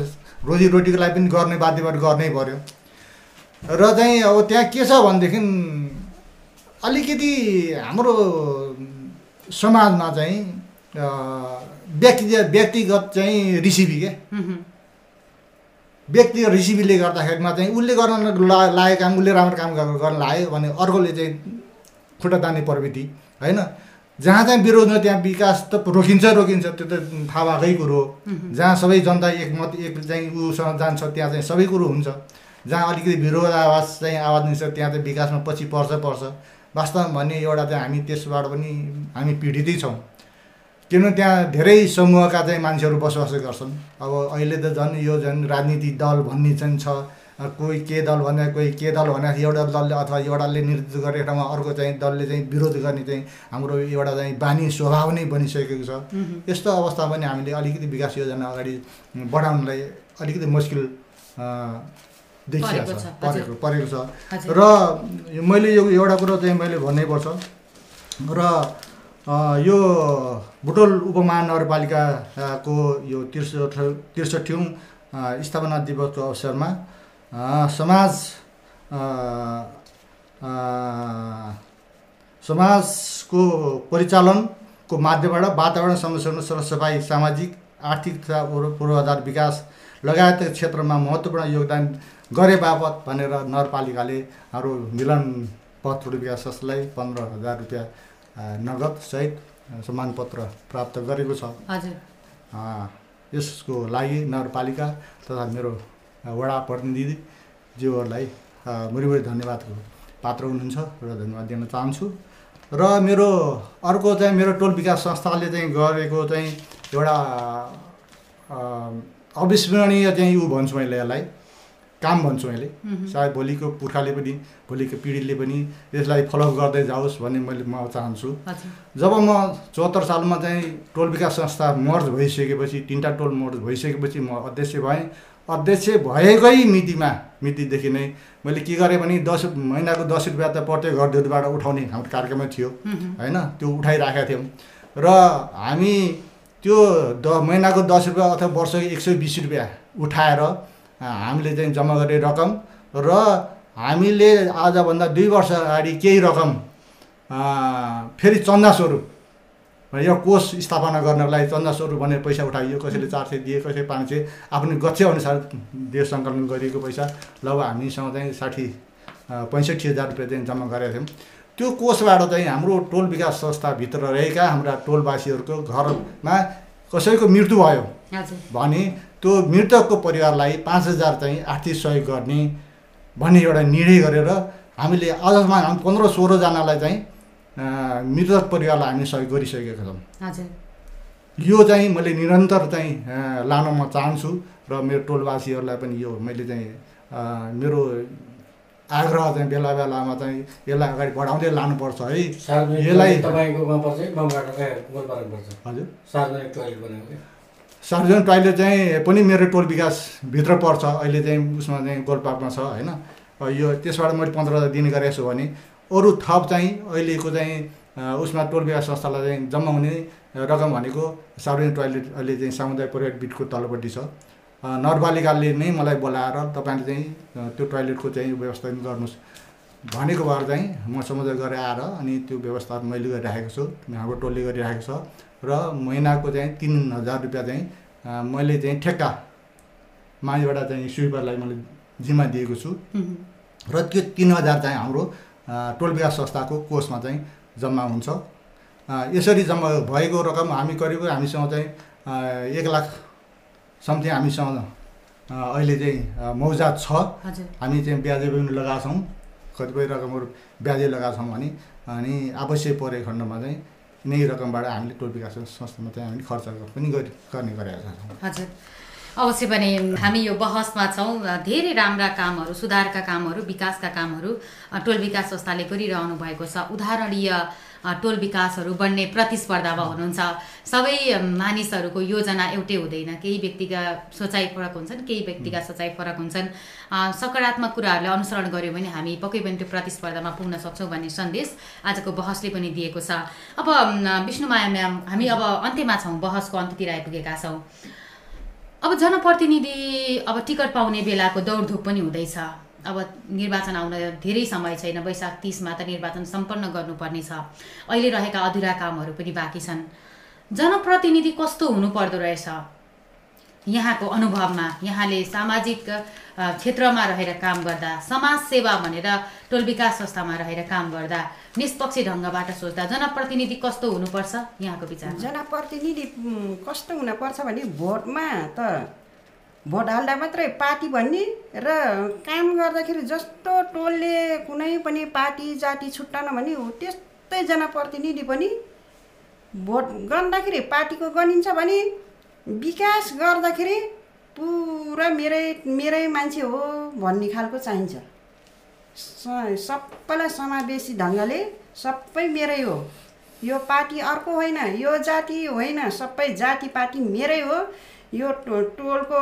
रोजीरोटीको लागि पनि गर्ने बाध्यबाट गर्नै पर्यो। र चाहिँ अब त्यहाँ के छ भनेदेखि अलिकति हाम्रो समाजमा चाहिँ व्यक्ति व्यक्तिगत चाहिँ रिसिभी के? मह्म। व्यक्तिगत रिसिभीले गर्दाखेरिमा चाहिँ उसले गर्न ला लागेको काम उसले राम्रो काम गर- गर्न लाग्यो भने अर्कोले चाहिँ खुट्टा तान्ने प्रवृत्ति होइन? जहाँ चाहिँ विरोध न त्यहाँ विकास त रोकिन्छ रोकिन्छ त्यो त थाहा भएकै कुरो हो। जहाँ सबै जनता एकमत एक चाहिँ उसँग जान्छ त्यहाँ चाहिँ सबै कुरो हुन्छ। जहाँ अलिकति विरोध आवाज चाहिँ आवाज निस्छ त्यहाँ चाहिँ विकासमा पछि पर्छ पर्छ। वास्तवमा भन्ने एउटा चाहिँ हामी त्यसबाट पनि हामी पीडितै छौँ। किनभने त्यहाँ धेरै समूहका चाहिँ मान्छेहरू बसोबास गर्छन्। अब अहिले त झन् यो झन् राजनीतिक दल भन्ने चाहिँ छ। कोही के दल भने कोही के दल भने एउटा दलले अथवा एउटाले नेतृत्व गरेको ठाउँमा अर्को चाहिँ दलले चाहिँ विरोध गर्ने चाहिँ हाम्रो एउटा चाहिँ बानी स्वभाव नै बनिसकेको छ। यस्तो अवस्थामा पनि हामीले अलिकति विकास योजना अगाडि बढाउनलाई अलिकति मुस्किल परेको छ परेको परेको छ। र मैले यो एउटा कुरो चाहिँ मैले भन्नै पर्छ। र यो बुटोल उपमहानगरपालिकाको यो त्रिसठ त्रिसठौँ स्थापना दिवसको अवसरमा समाज समाजको परिचालनको माध्यमबाट वातावरण समस्याहरू सरसफाइ सामाजिक आर्थिक तथा पूर्व- पूर्वाधार विकास लगायतका क्षेत्रमा महत्त्वपूर्ण योगदान गरे बापत भनेर नगरपालिकाले हाम्रो मिलन पत्र विकास संस्थालाई पन्ध्र हजार रुपियाँ अ, नगद सहित सम्मान पत्र प्राप्त गरेको छ। हजुर। यसको लागि नगरपालिका तथा मेरो वडा प्रतिनिधिज्यूहरूलाई मुरीमुरी धन्यवादको पात्र हुनुहुन्छ र धन्यवाद दिन चाहन्छु। र मेरो अर्को चाहिँ मेरो टोल विकास संस्थाले चाहिँ गरेको चाहिँ एउटा अविस्मरणीय चाहिँ ऊ भन्छु मैले यसलाई। काम भन्छु मैले। सायद भोलिको पुर्खाले पनि भोलिको पिँढीले पनि यसलाई फलो गर्दै जाओस् भन्ने मैले म चाहन्छु। जब म चौहत्तर सालमा चाहिँ टोल विकास संस्था मर्ज भइसकेपछि तिनवटा टोल मर्ज भइसकेपछि म अध्यक्ष भएँ। अध्यक्ष भएकै मितिमा मितिदेखि नै मैले के गरेँ भने दस महिनाको दस रुपियाँ त प्रत्येक घर दुधबाट उठाउने हाम्रो कार्यक्रममा थियो। होइन? त्यो उठाइराखेका थियौँ। र हामी त्यो द महिनाको दस रुपियाँ अथवा वर्षको एक सय बिस रुपियाँ उठाएर हामीले चाहिँ जम्मा गर्ने रकम र हामीले आजभन्दा दुई वर्ष अगाडि केही रकम फेरि चन्दा स्वरूप यो कोष स्थापना गर्नको लागि चन्दा स्वरूप भनेर पैसा उठाइयो कसैले चार सय दिए कसैले पाँच सय आफ्नो गच्छे अनुसार देश सङ्कलन गरिएको पैसा लगभग हामीसँग चाहिँ साठी पैँसठी हजार रुपियाँ चाहिँ जम्मा गरेका थियौँ। त्यो कोषबाट चाहिँ हाम्रो टोल विकास संस्थाभित्र रहेका हाम्रा टोलवासीहरूको घरमा कसैको मृत्यु भयो भने त्यो मृतकको परिवारलाई पाँच हजार चाहिँ आर्थिक सहयोग गर्ने भन्ने एउटा निर्णय गरेर हामीले आजसम्म हामी पन्ध्र सोह्रजनालाई चाहिँ मृतक परिवारलाई हामी सहयोग गरिसकेका छौँ। हजुर। यो चाहिँ मैले निरन्तर चाहिँ लान म चाहन्छु र मेरो टोलवासीहरूलाई पनि यो मैले चाहिँ मेरो आग्रह चाहिँ बेला बेलामा चाहिँ यसलाई अगाडि बढाउँदै लानुपर्छ है। यसलाई हजुर। सार्वजनिक टोइलेट चाहिँ पनि मेरो टोल विकासभित्र पर्छ अहिले चाहिँ उसमा चाहिँ गोलपार्कमा छ होइन? यो त्यसबाट मैले पन्ध्र हजार दिने गरेको छु भने अरू थप चाहिँ अहिलेको चाहिँ उसमा टोल विकास संस्थालाई चाहिँ जम्मा हुने रकम भनेको सार्वजनिक टोइलेट अहिले चाहिँ सामुदायिक पर्यटन बिटको तल्लोपट्टि छ। नगरपालिकाले नै मलाई बोलाएर तपाईँले चाहिँ त्यो टोइलेटको चाहिँ व्यवस्था गर्नुहोस् भनेको भएर चाहिँ म समुदाय गरेर आएर अनि त्यो व्यवस्था मैले गरिराखेको छु हाम्रो टोलले गरिराखेको छ। र महिनाको चाहिँ तिन हजार रुपियाँ चाहिँ मैले चाहिँ ठेक्का माझबाट चाहिँ स्विपरलाई मैले जिम्मा दिएको छु। र त्यो तिन हजार चाहिँ हाम्रो टोल विकास संस्थाको कोषमा चाहिँ जम्मा हुन्छ। यसरी जम्मा भएको रकम हामी करिब हामीसँग चाहिँ एक लाख समथिङ हामीसँग अहिले चाहिँ अ, मौजात छ। हामी चाहिँ ब्याजै पनि लगाएको छौँ। कतिपय रकमहरू ब्याजै लगाएको छौँ भने अनि आवश्यक परेको खण्डमा चाहिँ नै रकमबाट हामीले टोल विकास संस्थामा चाहिँ हामीले खर्च पनि गरि गर्ने गरेका छौँ। अवश्य पनि हामी यो बहसमा छौँ धेरै राम्रा कामहरू सुधारका कामहरू विकासका कामहरू टोल विकास संस्थाले गरिरहनु भएको छ। उदाहरणीय टोल विकासहरू बन्ने प्रतिस्पर्धामा हुनुहुन्छ। सबै मानिसहरूको योजना एउटै हुँदैन। केही व्यक्तिका सोचाइ फरक हुन्छन् केही व्यक्तिका सोचाइ फरक हुन्छन्। सकारात्मक कुराहरूले अनुसरण गऱ्यो भने हामी पक्कै पनि त्यो प्रतिस्पर्धामा पुग्न सक्छौँ भन्ने सन्देश आजको बहसले पनि दिएको छ। अब विष्णुमाया म्याम हामी अब अन्त्यमा छौँ बहसको अन्त्यतिर आइपुगेका छौँ। अब जनप्रतिनिधि अब टिकट पाउने बेलाको दौडधुप पनि हुँदैछ। अब निर्वाचन आउन धेरै समय छैन वैशाख तिसमा त निर्वाचन सम्पन्न गर्नुपर्ने छ अहिले रहेका अधुरा कामहरू पनि बाँकी छन्। जनप्रतिनिधि कस्तो हुनुपर्दो रहेछ? यहाँको अनुभवमा यहाँले सामाजिक क्षेत्रमा रहेर काम गर्दा समाज सेवा भनेर टोल विकास संस्थामा रहेर काम गर्दा निष्पक्ष ढङ्गबाट सोच्दा जनप्रतिनिधि कस्तो हुनुपर्छ? यहाँको विचार। जनप्रतिनिधि कस्तो हुनपर्छ भने भोटमा त भोट हाल्दा मात्रै पार्टी भन्ने र काम गर्दाखेरि जस्तो टोलले कुनै पनि पार्टी जाति छुट्टान भने हो त्यस्तै जनप्रतिनिधि पनि भोट गन्दाखेरि पार्टीको गनिन्छ भने विकास गर्दाखेरि पुरा मेरै मेरै मान्छे हो भन्ने खालको चाहिन्छ। सबैलाई समावेशी ढङ्गले सबै मेरै हो। यो पार्टी अर्को होइन यो जाति होइन सबै जाति पार्टी मेरै हो। यो टो टोलको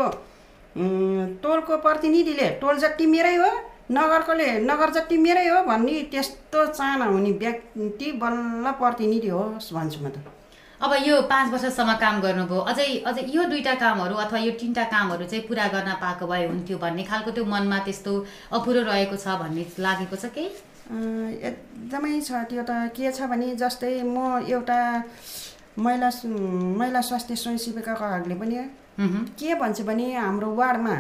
टोलको प्रतिनिधिले टोल जति मेरै हो नगरकोले नगर जति मेरै हो भन्ने त्यस्तो चाहना हुने व्यक्ति बल्ल प्रतिनिधि होस् भन्छु म त। अब यो पाँच वर्षसम्म काम गर्नुभयो। अझै अझै यो दुईवटा कामहरू अथवा यो तिनवटा कामहरू चाहिँ पुरा गर्न पाएको भए हुन्थ्यो भन्ने खालको त्यो मनमा त्यस्तो अपुरो रहेको छ भन्ने लागेको छ केही? एकदमै छ त्यो त के छ भने जस्तै म एउटा महिला महिला स्वास्थ्य स्वयंसेविकाको हकले पनि के भन्छ भने हाम्रो वार्डमा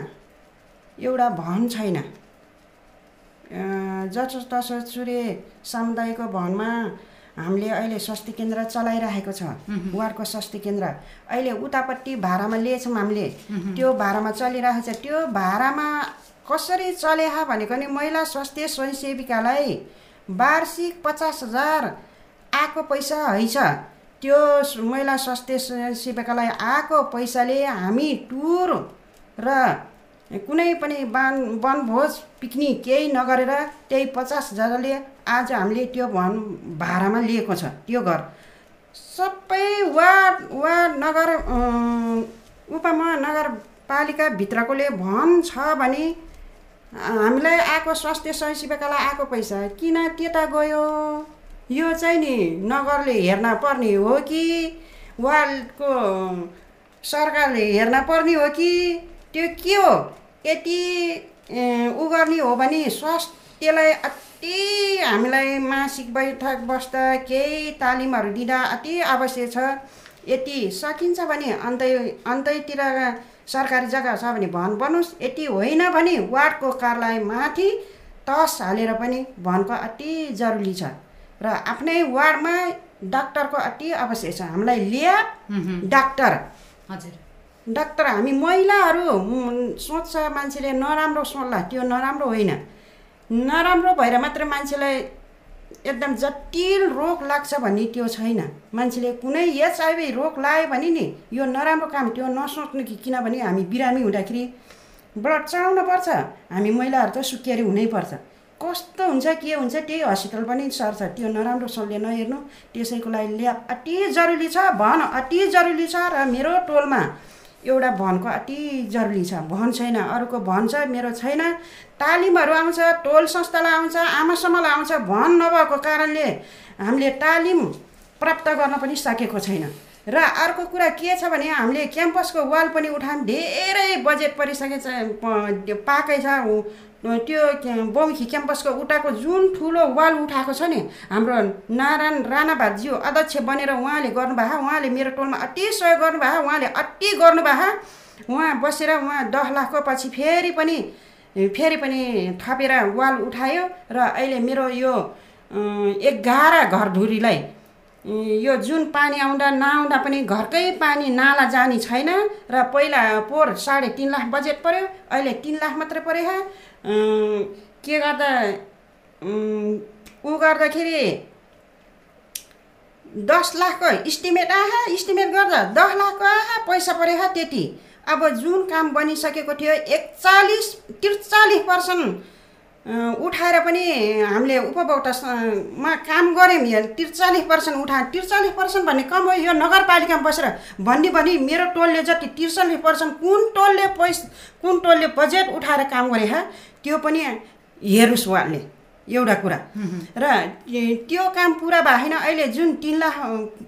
एउटा भवन छैन। जसोतसो चुरे सामुदायिक भवनमा हामीले अहिले स्वास्थ्य केन्द्र चलाइरहेको छ। वार्डको स्वास्थ्य केन्द्र। अहिले उतापट्टि भाडामा लिएछौँ हामीले। त्यो भाडामा चलिरहेको छ। त्यो भाडामा कसरी चल्या भनेको नि महिला स्वास्थ्य स्वयंसेविकालाई वार्षिक पचास हजार आएको पैसा हैछ। त्यो महिला स्वास्थ्य स्वयंसेविकालाई आएको पैसाले हामी टुर र कुनै पनि बान वनभोज पिकनिक केही नगरेर त्यही पचास हजारले आज हामीले त्यो भन भाडामा लिएको छ त्यो घर। सबै वार्ड वार्ड नगर उपमहानगरपालिकाभित्रकोले भन छ भने हामीलाई आएको स्वास्थ्य स्वयंसेविकालाई आएको पैसा किन त्यता गयो? यो चाहिँ नि नगरले हेर्न पर्ने हो कि वार्डको सरकारले हेर्न पर्ने हो कि? त्यो के हो? यति उ गर्ने हो भने स्वास्थ्यलाई अति हामीलाई मासिक बैठक बस्दा केही तालिमहरू दिँदा अति आवश्यक छ। यति सकिन्छ भने अन्तै अन्तैतिर सरकारी जग्गा छ भने भवन बनोस् यति होइन भने वार्डको कार्यालय माथि तस हालेर पनि भवनको अति जरुरी छ र आफ्नै वार्डमा डाक्टरको अति आवश्यक छ। हामीलाई लिया डाक्टर हजुर। डाक्टर हामी महिलाहरू सोच्छ मान्छेले नराम्रो सोच्ला त्यो नराम्रो होइन। नराम्रो भएर मात्र मान्छेलाई एकदम जटिल रोग लाग्छ भन्ने त्यो छैन। मान्छेले कुनै एचआइभी रोग लाग्यो भने नि यो नराम्रो काम त्यो नसोच्नु कि किनभने हामी बिरामी हुँदाखेरि ब्लड चढाउनु पर्छ हामी महिलाहरू त सुकेरी हुनैपर्छ। कस्तो हुन्छ के हुन्छ त्यही हस्पिटल पनि सर्छ। त्यो नराम्रोसँगले नहेर्नु त्यसैको लागि ल्याब अति जरुरी छ भन अति जरुरी छ र मेरो टोलमा एउटा भनको अति जरुरी छ। भन छैन अरूको भन छ मेरो छैन। तालिमहरू आउँछ टोल संस्थालाई आउँछ आमासम्मलाई आउँछ भन नभएको कारणले हामीले तालिम प्राप्त गर्न पनि सकेको छैन। र अर्को कुरा के छ भने हामीले क्याम्पसको वाल पनि उठायौँ धेरै बजेट परिसकेको छ पाकै छ त्यो बौमुखी क्याम्पसको उठाएको जुन ठुलो वाल उठाएको छ नि हाम्रो नारायण राणाभातज्यू अध्यक्ष बनेर उहाँले गर्नुभयो उहाँले मेरो टोलमा अति सहयोग गर्नुभयो उहाँले अति गर्नुभयो। उहाँ बसेर उहाँ दस लाखको पछि फेरि पनि फेरि पनि थपेर वाल उठायो र अहिले मेरो यो एघार घरधुरीलाई यो जुन पानी आउँदा नआउँदा पनि घरकै पानी नाला जाने छैन र पहिला पोहोर साढे तिन लाख बजेट पऱ्यो अहिले तिन लाख मात्रै पऱ्यो के गर्दा ऊ गर्दाखेरि दस लाखको इस्टिमेट आहा इस्टिमेट गर्दा दस लाखको आहा पैसा पऱ्यो त्यति अब जुन काम बनिसकेको थियो एकचालिस त्रिचालिस पर्सेन्ट उठाएर पनि हामीले उपभोक्तामा काम गऱ्यौँ यहाँ त्रिचालिस पर्सेन्ट उठायो त्रिचालिस पर्सेन्ट भन्ने कम हो यो नगरपालिकामा बसेर भन्ने भने मेरो टोलले जति त्रिचालिस पर्सेन्ट कुन टोलले पैसा कुन टोलले बजेट उठाएर काम गरे त्यो पनि हेरोस् उहाँले एउटा कुरा। र त्यो काम पुरा भएन अहिले जुन तिन लाख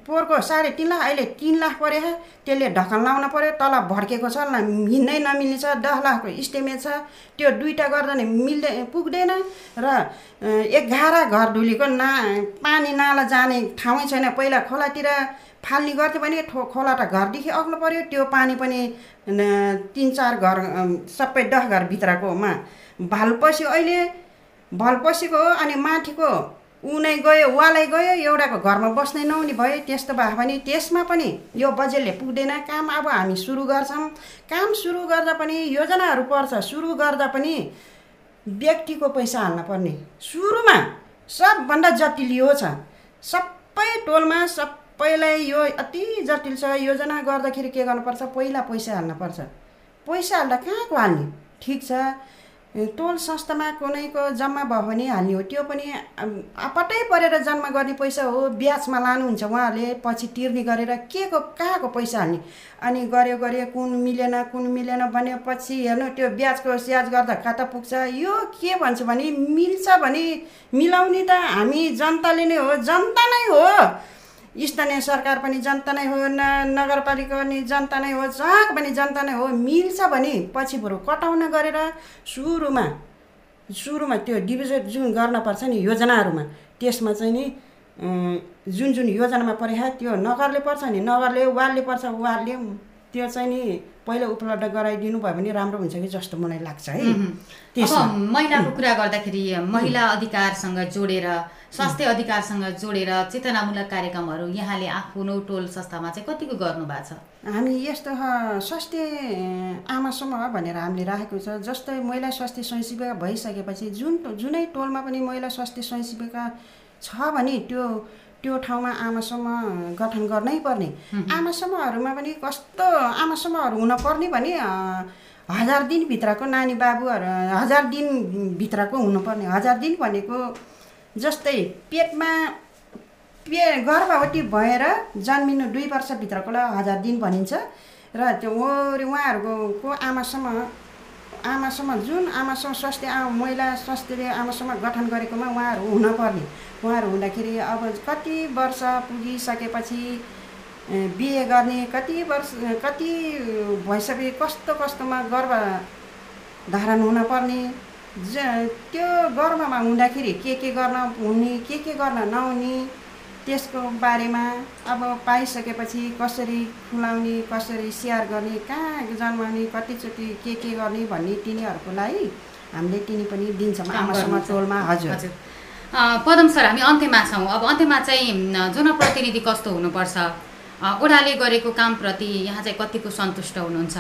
पोहोरको साढे तिन लाख अहिले तिन लाख पऱ्यो त्यसले ढकन लाउन पऱ्यो तल भड्केको छ हिँड्नै नमिल्ने छ दस लाखको इस्टिमेट छ त्यो दुइटा गर्दा नि मिल्दै पुग्दैन। र एघार घर धुलीको ना पानी नाला जाने ठाउँै छैन पहिला खोलातिर फाल्ने गर्थ्यो भने खोला त घरदेखि अग्लो पऱ्यो त्यो पानी पनि तिन चार घर सबै दस घरभित्रकोमा भाल पस्यो अहिले भल पसेको हो अनि माथिको उनै गयो वालै गयो एउटाको घरमा बस्नै नहुने भयो त्यस्तो भयो भने त्यसमा पनि यो बजेटले पुग्दैन। काम अब हामी सुरु गर्छौँ। काम सुरु गर्दा पनि योजनाहरू पर्छ सुरु गर्दा पनि व्यक्तिको पैसा हाल्न पर्ने। सुरुमा सबभन्दा जटिल यो छ। सबै टोलमा सबैलाई यो अति जटिल छ। योजना गर्दाखेरि के गर्नुपर्छ? पहिला पैसा हाल्नुपर्छ पैसा हाल्दा कहाँको हाल्ने? ठिक छ। टोल संस्थामा कुनैको जम्मा भयो भने हाल्ने हो। त्यो पनि आपटै परेर जम्मा गर्ने पैसा हो। ब्याजमा लानुहुन्छ उहाँहरूले पछि तिर्ने गरेर के को कहाँको पैसा हाल्ने? अनि गऱ्यो गऱ्यो कुन मिलेन कुन मिलेन भने पछि हेर्नु त्यो ब्याजको स्याज गर्दा खाता पुग्छ। यो के भन्छ भने मिल्छ भने मिलाउने त हामी जनताले नै हो। जनता नै हो। स्थानीय सरकार पनि जनता नै हो न नगरपालिका पनि जनता नै हो जहाँ पनि जनता नै हो मिल्छ भने पछि बरु कटाउन गरेर सुरुमा सुरुमा त्यो डिभिजन जुन गर्नपर्छ नि योजनाहरूमा त्यसमा चाहिँ नि जुन जुन योजनामा परे त्यो नगरले पर्छ नि नगरले वालले पर्छ वालले त्यो चाहिँ नि पहिला उपलब्ध गराइदिनु भयो भने राम्रो हुन्छ कि जस्तो मलाई लाग्छ है। अब महिलाको कुरा गर्दाखेरि महिला अधिकारसँग जोडेर स्वास्थ्य अधिकारसँग जोडेर चेतनामूलक कार्यक्रमहरू यहाँले आफ्नो टोल संस्थामा चाहिँ कतिको गर्नु भएको छ? हामी यस्तो स्वास्थ्य आमा समूह भनेर हामीले राखेको छ। जस्तै महिला स्वास्थ्य स्वयंसेविका भइसकेपछि जुन जुनै टोलमा पनि महिला स्वास्थ्य स्वयंसेविका छ भने त्यो त्यो ठाउँमा आमासम्म गठन गर्नै पर्ने। आमासम्महरूमा पनि कस्तो आमासम्महरू हुनपर्ने भने हजार दिनभित्रको नानी बाबुहरू हजार दिनभित्रको हुनुपर्ने। हजार दिन भनेको जस्तै पेटमा पे गर्भवती भएर जन्मिनु दुई वर्षभित्रकोलाई हजार दिन भनिन्छ। र त्यो वरि उहाँहरूको को आमासम्म आमासम्म जुन आमासँग स्वास्थ्य महिला स्वास्थ्यले आमासम्म गठन गरेकोमा उहाँहरू हुनपर्ने। उहाँहरू हुँदाखेरि अब कति वर्ष पुगिसकेपछि बिहे गर्ने कति वर्ष कति भइसके कस्तो कस्तोमा गर्भ धारण हुनपर्ने ज त्यो गर्भमा हुँदाखेरि के के गर्न हुने के के गर्न नहुने त्यसको बारेमा अब पाइसकेपछि कसरी खुलाउने कसरी स्याहार गर्ने कहाँ जन्माउने कतिचोटि के के गर्ने भन्ने तिनीहरूको लागि हामीले तिनी पनि दिन्छौँ आमासँग टोलमा। हजुर। हजुर। पदम सर हामी अन्त्यमा छौँ। अब अन्त्यमा चाहिँ जनप्रतिनिधि कस्तो हुनुपर्छ? ओडाले गरेको कामप्रति यहाँ चाहिँ कतिको सन्तुष्ट हुनुहुन्छ?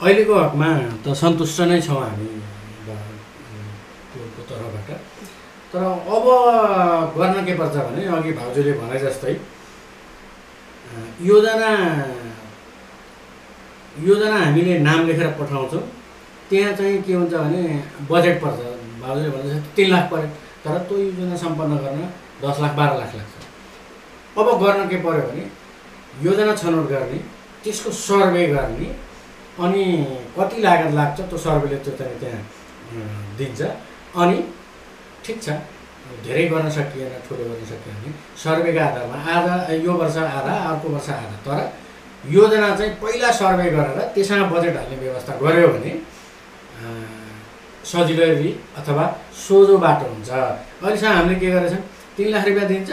अहिलेको हकमा त सन्तुष्ट नै छौँ हामी तर्फबाट। तर अब गर्न के पर्छ भने अघि भाउजूले भने जस्तै योजना योजना हामीले नाम लेखेर पठाउँछौँ। त्यहाँ चाहिँ के हुन्छ भने बजेट पर्छ। बाबुले भन्दैछ तिन लाख पऱ्यो। तर त्यो योजना सम्पन्न गर्न दस लाख बाह्र लाख लाग्छ। अब गर्न के पऱ्यो भने योजना छनौट गर्ने त्यसको सर्वे गर्ने अनि कति लागत लाग्छ त्यो सर्वेले त्यो त्यहाँ दिन्छ। अनि ठिक छ धेरै गर्न सकिएन ठुलो गर्न सकिएन भने सर्वेका आधारमा आधा यो वर्ष आधा अर्को वर्ष आधा। तर योजना चाहिँ पहिला सर्वे गरेर त्यसमा बजेट हाल्ने व्यवस्था गऱ्यो भने सजिलै अथवा सोझो बाटो हुन्छ। अहिलेसम्म हामीले के गरेछौँ? तिन लाख रुपियाँ दिन्छ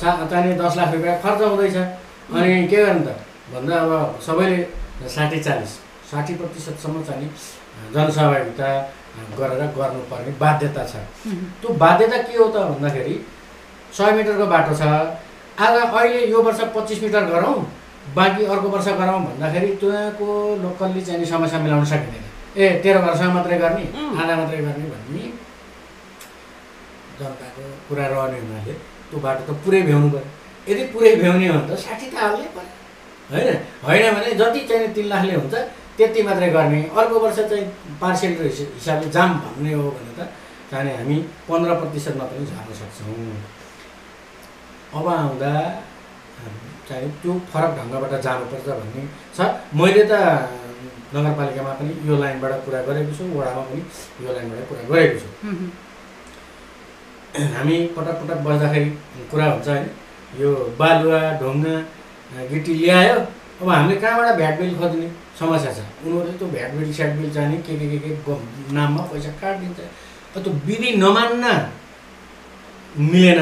सा चाहिँ दस लाख रुपियाँ खर्च हुँदैछ। अनि के गर्नु त? भन्दा अब सबैले साठी चालिस साठी प्रतिशतसम्म चाहिँ जनसहभागिता गरेर गर्नुपर्ने बाध्यता छ। त्यो बाध्यता के हो त भन्दाखेरि सय मिटरको बाटो छ। आज अहिले यो वर्ष पच्चिस मिटर गरौँ बाँकी अर्को वर्ष गरौँ भन्दाखेरि त्यहाँको लोकलले चाहिँ समस्या मिलाउन सकिँदैन। ए तेह्र वर्षमा मात्रै गर्ने. आधा मात्रै गर्ने भन्ने जनताको कुरा रहने हुनाले त्यो बाटो त पुरै भ्याउनु पऱ्यो। यदि पुरै भ्याउने हो भने त साठी त हाल्नै पऱ्यो। होइन? होइन भने जति चाहिँ तिन लाखले हुन्छ त्यति मात्रै गर्ने। अर्को वर्ष चाहिँ पार्सेन्ट हिसाबले जाम भन्ने हो भने त चाहिँ हामी पन्ध्र प्रतिशतमा पनि झार्न सक्छौँ। अब आउँदा चाहिँ त्यो फरक ढङ्गबाट जानुपर्छ भन्ने छ। मैले त नगरपालिकामा पनि यो लाइनबाट कुरा गरेको छु वडामा पनि यो लाइनबाट कुरा गरेको छु। [clears throat] हामी पटक पटक बस्दाखेरि कुरा हुन्छ होइन यो बालुवा ढुङ्गा गिटी ल्यायो अब हामीले कहाँबाट भ्याट बिल खोज्ने समस्या छ? उनीहरूले त्यो भ्याट बिल स्याट बिल चाहिँ के के के के नाममा पैसा काटिदिन्छ। त्यो विधि नमान्न मिलेन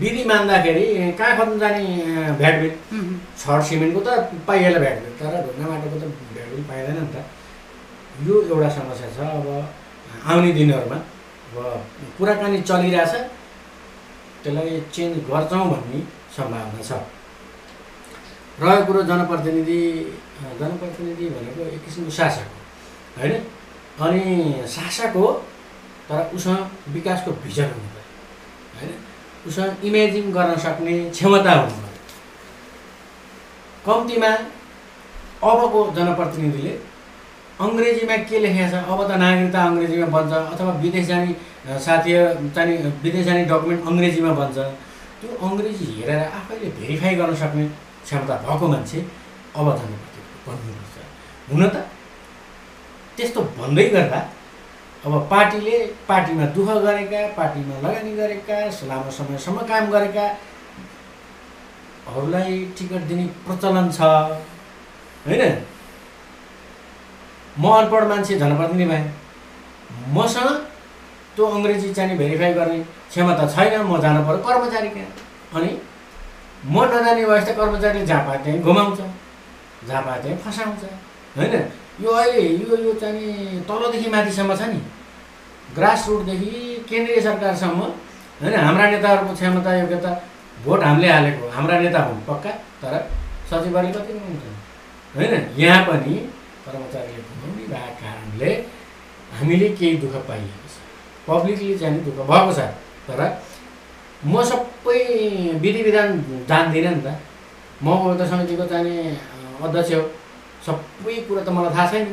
विधि मान्दाखेरि कहाँ खोज्नु जाने भ्याट बिल? छड सिमेन्टको त पाइहाल्यो भ्याट बिल तर ढुङ्गा माटोको त बिल पाइँदैन नि त। यो एउटा समस्या छ। अब आउने दिनहरूमा अब कुराकानी चलिरहेछ। त्यसलाई चेन्ज गर्छौँ भन्ने सम्भावना छ। रहेको कुरो जनप्रतिनिधि जनप्रतिनिधि भनेको एक किसिमको शासक होइन? अनि शासक हो तर उसँग विकासको भिजन हुनु पऱ्यो होइन? उसँग इमेजिङ गर्न सक्ने क्षमता हुनु पऱ्यो कम्तीमा अबको जनप्रतिनिधिले अङ्ग्रेजीमा के लेखेको छ अब त नागरिकता अङ्ग्रेजीमा बन्छ अथवा विदेश जाने साथीहरू चाहिँ विदेश जाने डकुमेन्ट अङ्ग्रेजीमा बन्छ त्यो अङ्ग्रेजी हेरेर आफैले भेरिफाई गर्न सक्ने क्षमता भएको मान्छे अब जनप्रतिनिधि बन्नुपर्छ हुन त त्यस्तो भन्दै गर्दा अब पार्टीले पार्टीमा दुःख गरेका पार्टीमा लगानी गरेका लामो समयसम्म काम गरेका हरूलाई टिकट दिने प्रचलन छ। होइन? म अनपढ मान्छे जनप्रतिनिधि भएँ। मसँग त्यो अङ्ग्रेजी चाहिँ भेरिफाई गर्ने क्षमता छैन म जानु पऱ्यो कर्मचारी कहाँ अनि म नजाने भएपछि त कर्मचारीले पाए त्यहीँ घुमाउँछ पाए त्यहीँ फसाउँछ होइन? यो अहिले यो यो चाहिँ तलदेखि माथिसम्म छ नि। ग्रास रुटदेखि केन्द्रीय सरकारसम्म होइन? हाम्रा नेताहरूको क्षमता योग्यता भोट हामीले हालेको। हाम्रा नेता हुन् पक्का? तर सचिवहरूले कति हुनुहुन्छ? होइन? यहाँ पनि कर्मचारीले भएको कारणले हामीले केही दुःख पाइएको छ। पब्लिकले चाहिँ दुःख भएको छ तर म सबै विधि विधान जान्दिनँ नि त। म एउटा समितिको चाहिँ अध्यक्ष हो। सबै कुरा त मलाई थाहा छैन।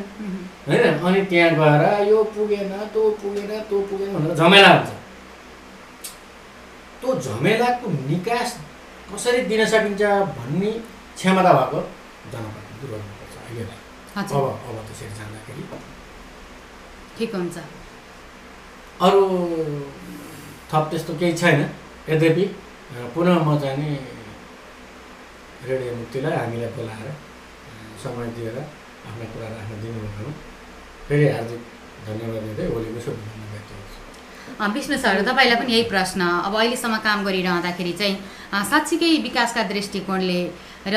होइन? अनि त्यहाँ गएर यो पुगेन त्यो पुगेन त्यो पुगेन भनेर झमेला हुन्छ। त्यो झमेलाको निकास कसरी दिन सकिन्छ भन्ने क्षमता भएको जनप्रतिनिधि रहनुपर्छ अहिलेलाई अब अब त्यसरी जाँदाखेरि। ठिक हुन्छ। अरू थप त्यस्तो केही छैन। यद्यपि पुनः म चाहिँ नि रेडियो मुक्तिलाई हामीलाई बोलाएर समय दिएर आफ्ना कुरा राख्न दिनुभएकोमा फेरि हार्दिक धन्यवाद दिँदै होलीको शुभकामना व्यक्त गर्छु। विष्णु सर तपाईँलाई पनि यही प्रश्न। अब अहिलेसम्म काम गरिरहँदाखेरि चाहिँ साँच्चीकै विकासका दृष्टिकोणले र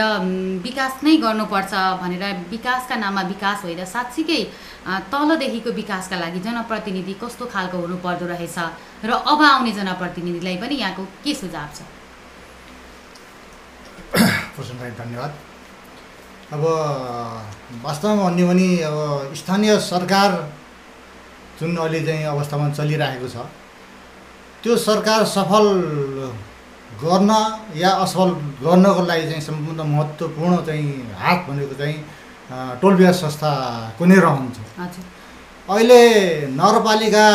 विकास नै गर्नुपर्छ भनेर विकासका नाममा विकास होइन साँच्चीकै तलदेखिको विकासका लागि जनप्रतिनिधि कस्तो खालको हुनुपर्दो रहेछ? र अब आउने जनप्रतिनिधिलाई पनि यहाँको के सुझाव छ? धन्यवाद। अब वास्तवमा भन्यो भने अब स्थानीय सरकार जुन अहिले चाहिँ अवस्थामा चलिरहेको छ त्यो सरकार सफल गर्न या असफल गर्नको लागि चाहिँ सम्पूर्ण महत्त्वपूर्ण चाहिँ हात भनेको चाहिँ टोल ब्याज संस्थाको नै रहन्छ। अहिले नगरपालिका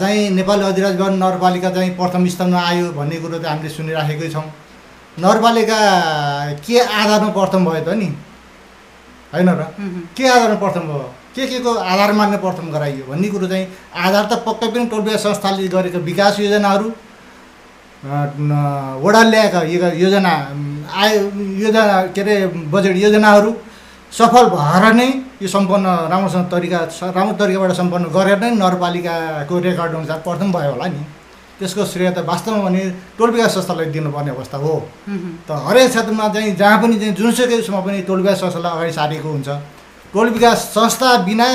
चाहिँ नेपाली अधिराज भवन नगरपालिका चाहिँ प्रथम स्थानमा आयो भन्ने कुरो चाहिँ हामीले सुनिराखेकै छौँ। नगरपालिका के आधारमा प्रथम भयो त नि? होइन र? के आधारमा प्रथम भयो? के के को आधारमा नै प्रथम गराइयो भन्ने कुरो चाहिँ आधार त पक्कै पनि टोल विकास संस्थाले गरेको विकास योजनाहरू वडाले ल्याएका योजना आय योजना के अरे बजेट योजनाहरू सफल भएर नै यो सम्पन्न राम्रोसँग तरिका राम्रो तरिकाबाट सम्पन्न गरेर नै नगरपालिकाको रेकर्ड अनुसार प्रथम भयो होला नि। त्यसको श्रेय त वास्तवमा भने टोल विकास संस्थालाई दिनुपर्ने अवस्था हो। त हरेक क्षेत्रमा चाहिँ जहाँ पनि चाहिँ जुनसुकै उसमा पनि टोल विकास संस्थालाई अगाडि सारेको हुन्छ टोल विकास संस्था बिना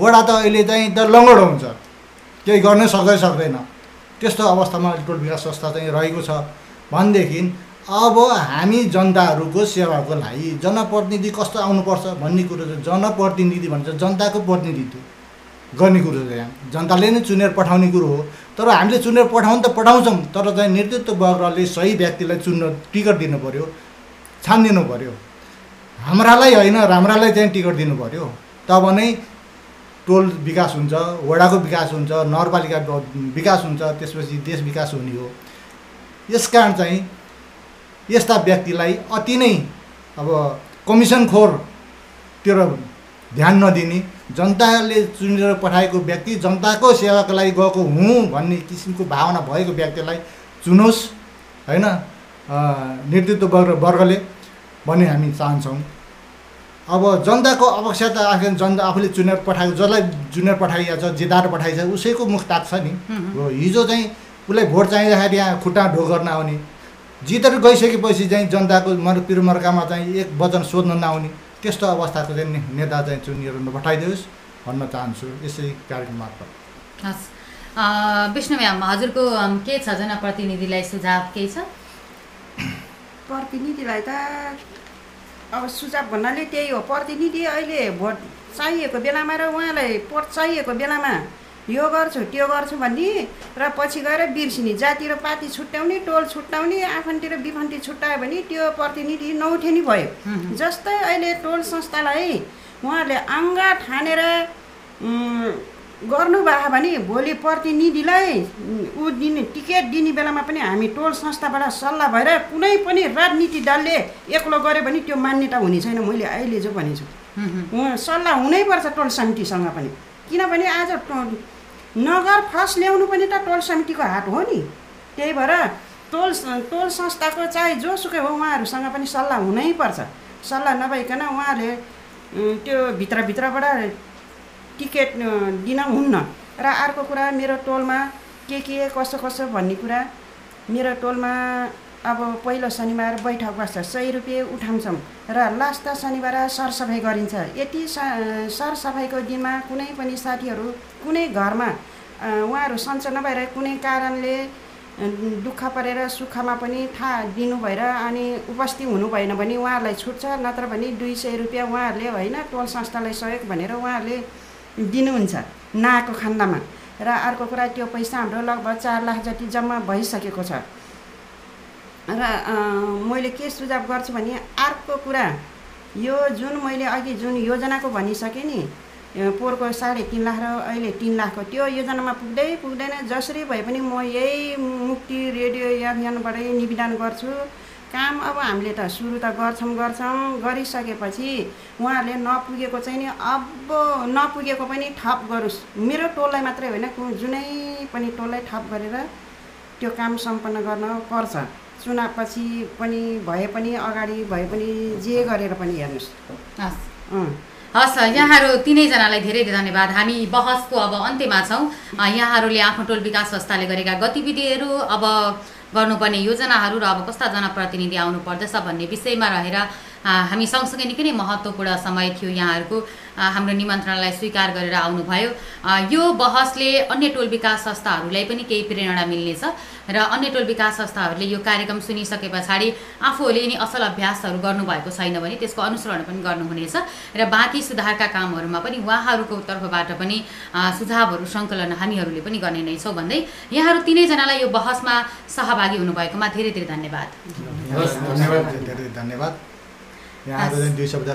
वडा त अहिले चाहिँ त लङ्गडो हुन्छ। केही गर्नै सक्दै सक्दैन। त्यस्तो अवस्थामा टोल विकास संस्था चाहिँ रहेको छ भनेदेखि अब हामी जनताहरूको सेवाको लागि जनप्रतिनिधि कस्तो आउनुपर्छ भन्ने कुरो चाहिँ जनप्रतिनिधि भन्छ जनताको प्रतिनिधित्व गर्ने कुरो चाहिँ जनताले नै चुनेर पठाउने कुरो हो। तर हामीले चुनेर पठाउनु त पठाउँछौँ तर चाहिँ नेतृत्व वर्गले सही व्यक्तिलाई चुन्न टिकट दिनु पऱ्यो छानिदिनु पऱ्यो हाम्रालाई होइन राम्रालाई चाहिँ टिकट दिनु पऱ्यो तब नै टोल विकास हुन्छ वडाको विकास हुन्छ नगरपालिका विकास हुन्छ त्यसपछि देश विकास हुने हो। यस कारण चाहिँ यस्ता व्यक्तिलाई अति नै अब कमिसनखोरतिर ध्यान नदिने जनताले चुनेर पठाएको व्यक्ति जनताको सेवाको लागि गएको हुँ भन्ने किसिमको भावना भएको व्यक्तिलाई चुनोस् होइन? नेतृत्व वर्ग वर्गले भन्ने हामी चाहन्छौँ। अब जनताको अपेक्षा त आखिर जनता आफूले चुनेर पठाएको जसलाई चुनेर पठाइएको छ जिताएर पठाइन्छ उसैको मुख ताक्छ नि। हो हिजो चाहिँ उसलाई भोट चाहिँदाखेरि यहाँ खुट्टा ढो गर्न आउने। जितेर गइसकेपछि चाहिँ जनताको मर पिरमर्कामा चाहिँ एक वचन सोध्न नआउने। त्यस्तो अवस्थाको चाहिँ ने- नेता चाहिँ चुनिएर नपठाइदियोस् भन्न चाहन्छु यसै कार्यक्रम मार्फत। हस्। विष्णु म्याम हजुरको के छ जनप्रतिनिधिलाई सुझाव केही छ? प्रतिनिधिलाई त अब सुझाव भन्नाले त्यही हो। प्रतिनिधि अहिले भोट चाहिएको बेलामा र उहाँलाई भोट चाहिएको बेलामा यो गर्छु त्यो गर्छु भन्ने र पछि गएर बिर्सिने। जाति र पार्टी छुट्याउने टोल छुट्याउने आफन्ती र विफन्ती छुट्यायो भने त्यो प्रतिनिधि नउठे नि भयो जस्तै अहिले टोल संस्थालाई उहाँहरूले अङ्गा ठानेर गर्नुभयो भने भोलि प्रतिनिधिलाई ऊ दिने टिकट दिने बेलामा पनि हामी टोल संस्थाबाट सल्लाह भएर कुनै पनि राजनीति दलले एक्लो गऱ्यो भने त्यो मान्यता हुने छैन। मैले अहिले जो भनेछु सल्लाह हुनैपर्छ टोल समितिसँग पनि। किनभने आज नगर फर्स्ट ल्याउनु पनि त टोल समितिको हात हो नि। त्यही भएर टोल टोल संस्थाको चाहे जोसुकै हो उहाँहरूसँग पनि सल्लाह हुनैपर्छ सल्लाह नभइकन उहाँहरूले त्यो भित्रभित्रबाट टिकट दिन हुन्न। र अर्को कुरा मेरो टोलमा के के कसो कसो भन्ने कुरा मेरो टोलमा अब पहिलो शनिबार बैठक बस्छ सय रुपियाँ उठाउँछौँ। र लास्ट शनिबार सरसफाइ गरिन्छ। यति सरसफाइको दिनमा कुनै पनि साथीहरू कुनै घरमा उहाँहरू सन्चो नभएर कुनै कारणले दुःख परेर सुखमा पनि थाहा दिनु भएर अनि उपस्थित हुनु भएन भने उहाँहरूलाई छुट्छ नत्र भने दुई सय रुपियाँ उहाँहरूले होइन टोल संस्थालाई सहयोग भनेर उहाँहरूले दिनुहुन्छ नआएको खण्डमा र अर्को कुरा त्यो पैसा हाम्रो लगभग चार लाख जति जम्मा भइसकेको छ। र मैले के सुझाव गर्छु भने अर्को कुरा यो जुन मैले अघि जुन योजनाको भनिसकेँ नि पोहोरको साढे तिन लाख र अहिले तिन लाखको त्यो योजनामा पुग्दै पुग्दैन जसरी भए पनि म यही मुक्ति रेडियो यानबाटै निवेदन गर्छु। काम अब हामीले त सुरु त गर्छौँ गर्छौँ। गरिसकेपछि उहाँहरूले नपुगेको चाहिँ नि अब नपुगेको पनि थप गरोस्। मेरो टोललाई मात्रै होइन जुनै पनि टोललाई थप गरेर त्यो काम सम्पन्न गर्न पर्छ। चुनावपछि पनि भए पनि अगाडि भए पनि जे गरेर पनि हेर्नुहोस्। हस्। हस् यहाँहरू तिनैजनालाई धेरै धेरै धन्यवाद। हामी बहसको अब अन्त्यमा छौँ। यहाँहरूले आफ्नो टोल विकास संस्थाले गरेका गतिविधिहरू अब गर्नुपर्ने योजनाहरू र अब कस्ता जनप्रतिनिधि आउनु पर्दछ भन्ने विषयमा रहेर हामी सँगसँगै निकै नै महत्त्वपूर्ण समय थियो यहाँहरूको। हाम्रो निमन्त्रणालाई स्वीकार गरेर आउनुभयो। यो बहसले अन्य टोल विकास संस्थाहरूलाई पनि केही प्रेरणा मिल्नेछ र अन्य टोल विकास संस्थाहरूले यो कार्यक्रम सुनिसके पछाडि आफूहरूले नि असल अभ्यासहरू गर्नुभएको छैन भने त्यसको अनुसरण पनि गर्नुहुनेछ र बाँकी सुधारका कामहरूमा पनि उहाँहरूको तर्फबाट पनि सुझावहरू सङ्कलन हामीहरूले पनि गर्ने नै छौँ भन्दै यहाँहरू तिनैजनालाई यो बहसमा सहभागी हुनुभएकोमा धेरै धेरै धन्यवाद। धेरै धन्यवाद। यहाँ दुई शब्द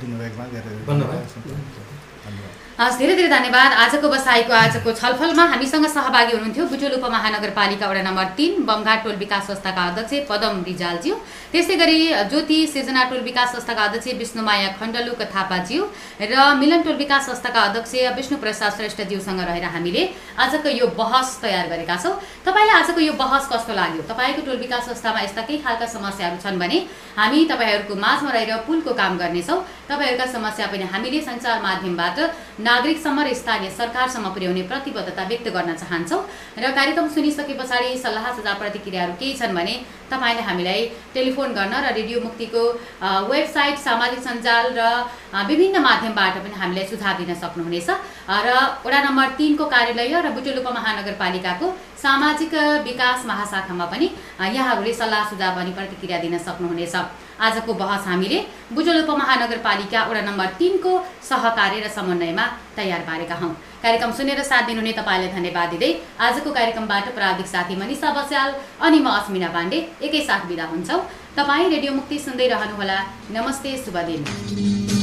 दिनुभएकोमा धेरै धेरै धन्यवाद। धन्यवाद। हस् धेरै धेरै धन्यवाद। आजको बसाइको आजको छलफलमा हामीसँग सहभागी हुनुहुन्थ्यो बुटोल उपमहानगरपालिका वडा नम्बर तिन बमघाट टोल विकास संस्थाका अध्यक्ष पदम रिजालज्यू। त्यस्तै गरी ज्योति सृजना टोल विकास संस्थाका अध्यक्ष विष्णुमाया खण्डलुक थापाज्यू र मिलन टोल विकास संस्थाका अध्यक्ष विष्णु प्रसाद श्रेष्ठज्यूसँग रहेर हामीले आजको यो बहस तयार गरेका छौँ। तपाईँलाई आजको यो बहस कस्तो लाग्यो? तपाईँको टोल विकास संस्थामा यस्ता केही खालका समस्याहरू छन् भने हामी तपाईँहरूको माझमा रहेर पुलको काम गर्नेछौँ। तपाईँहरूका समस्या पनि हामीले सञ्चार माध्यमबाट नागरिकसम्म र स्थानीय सरकारसम्म पुर्याउने प्रतिबद्धता व्यक्त गर्न चाहन्छौँ। र कार्यक्रम सुनिसके पछाडि सल्लाह सुझाव प्रतिक्रियाहरू केही छन् भने तपाईँले हामीलाई टेलिफोन गर्न र रेडियो मुक्तिको वेबसाइट सामाजिक सञ्जाल र विभिन्न माध्यमबाट पनि हामीलाई सुझाव दिन सक्नुहुनेछ। र वडा नम्बर तिनको कार्यालय र बुटुल उपमहानगरपालिकाको सामाजिक विकास महाशाखामा पनि यहाँहरूले सल्लाह सुझाव अनि प्रतिक्रिया दिन सक्नुहुनेछ। आजको बहस हामीले बुटोल उपमहानगरपालिका वडा नम्बर तिनको सहकार्य र समन्वयमा तयार पारेका हौँ। कार्यक्रम सुनेर साथ दिनुहुने तपाईँलाई धन्यवाद दिँदै आजको कार्यक्रमबाट प्राविधिक साथी मनिषा बस्याल अनि म अस्मिना पाण्डे एकैसाथ बिदा हुन्छौँ। तपाईँ रेडियो मुक्ति सुन्दै रहनुहोला। नमस्ते शुभ दिन।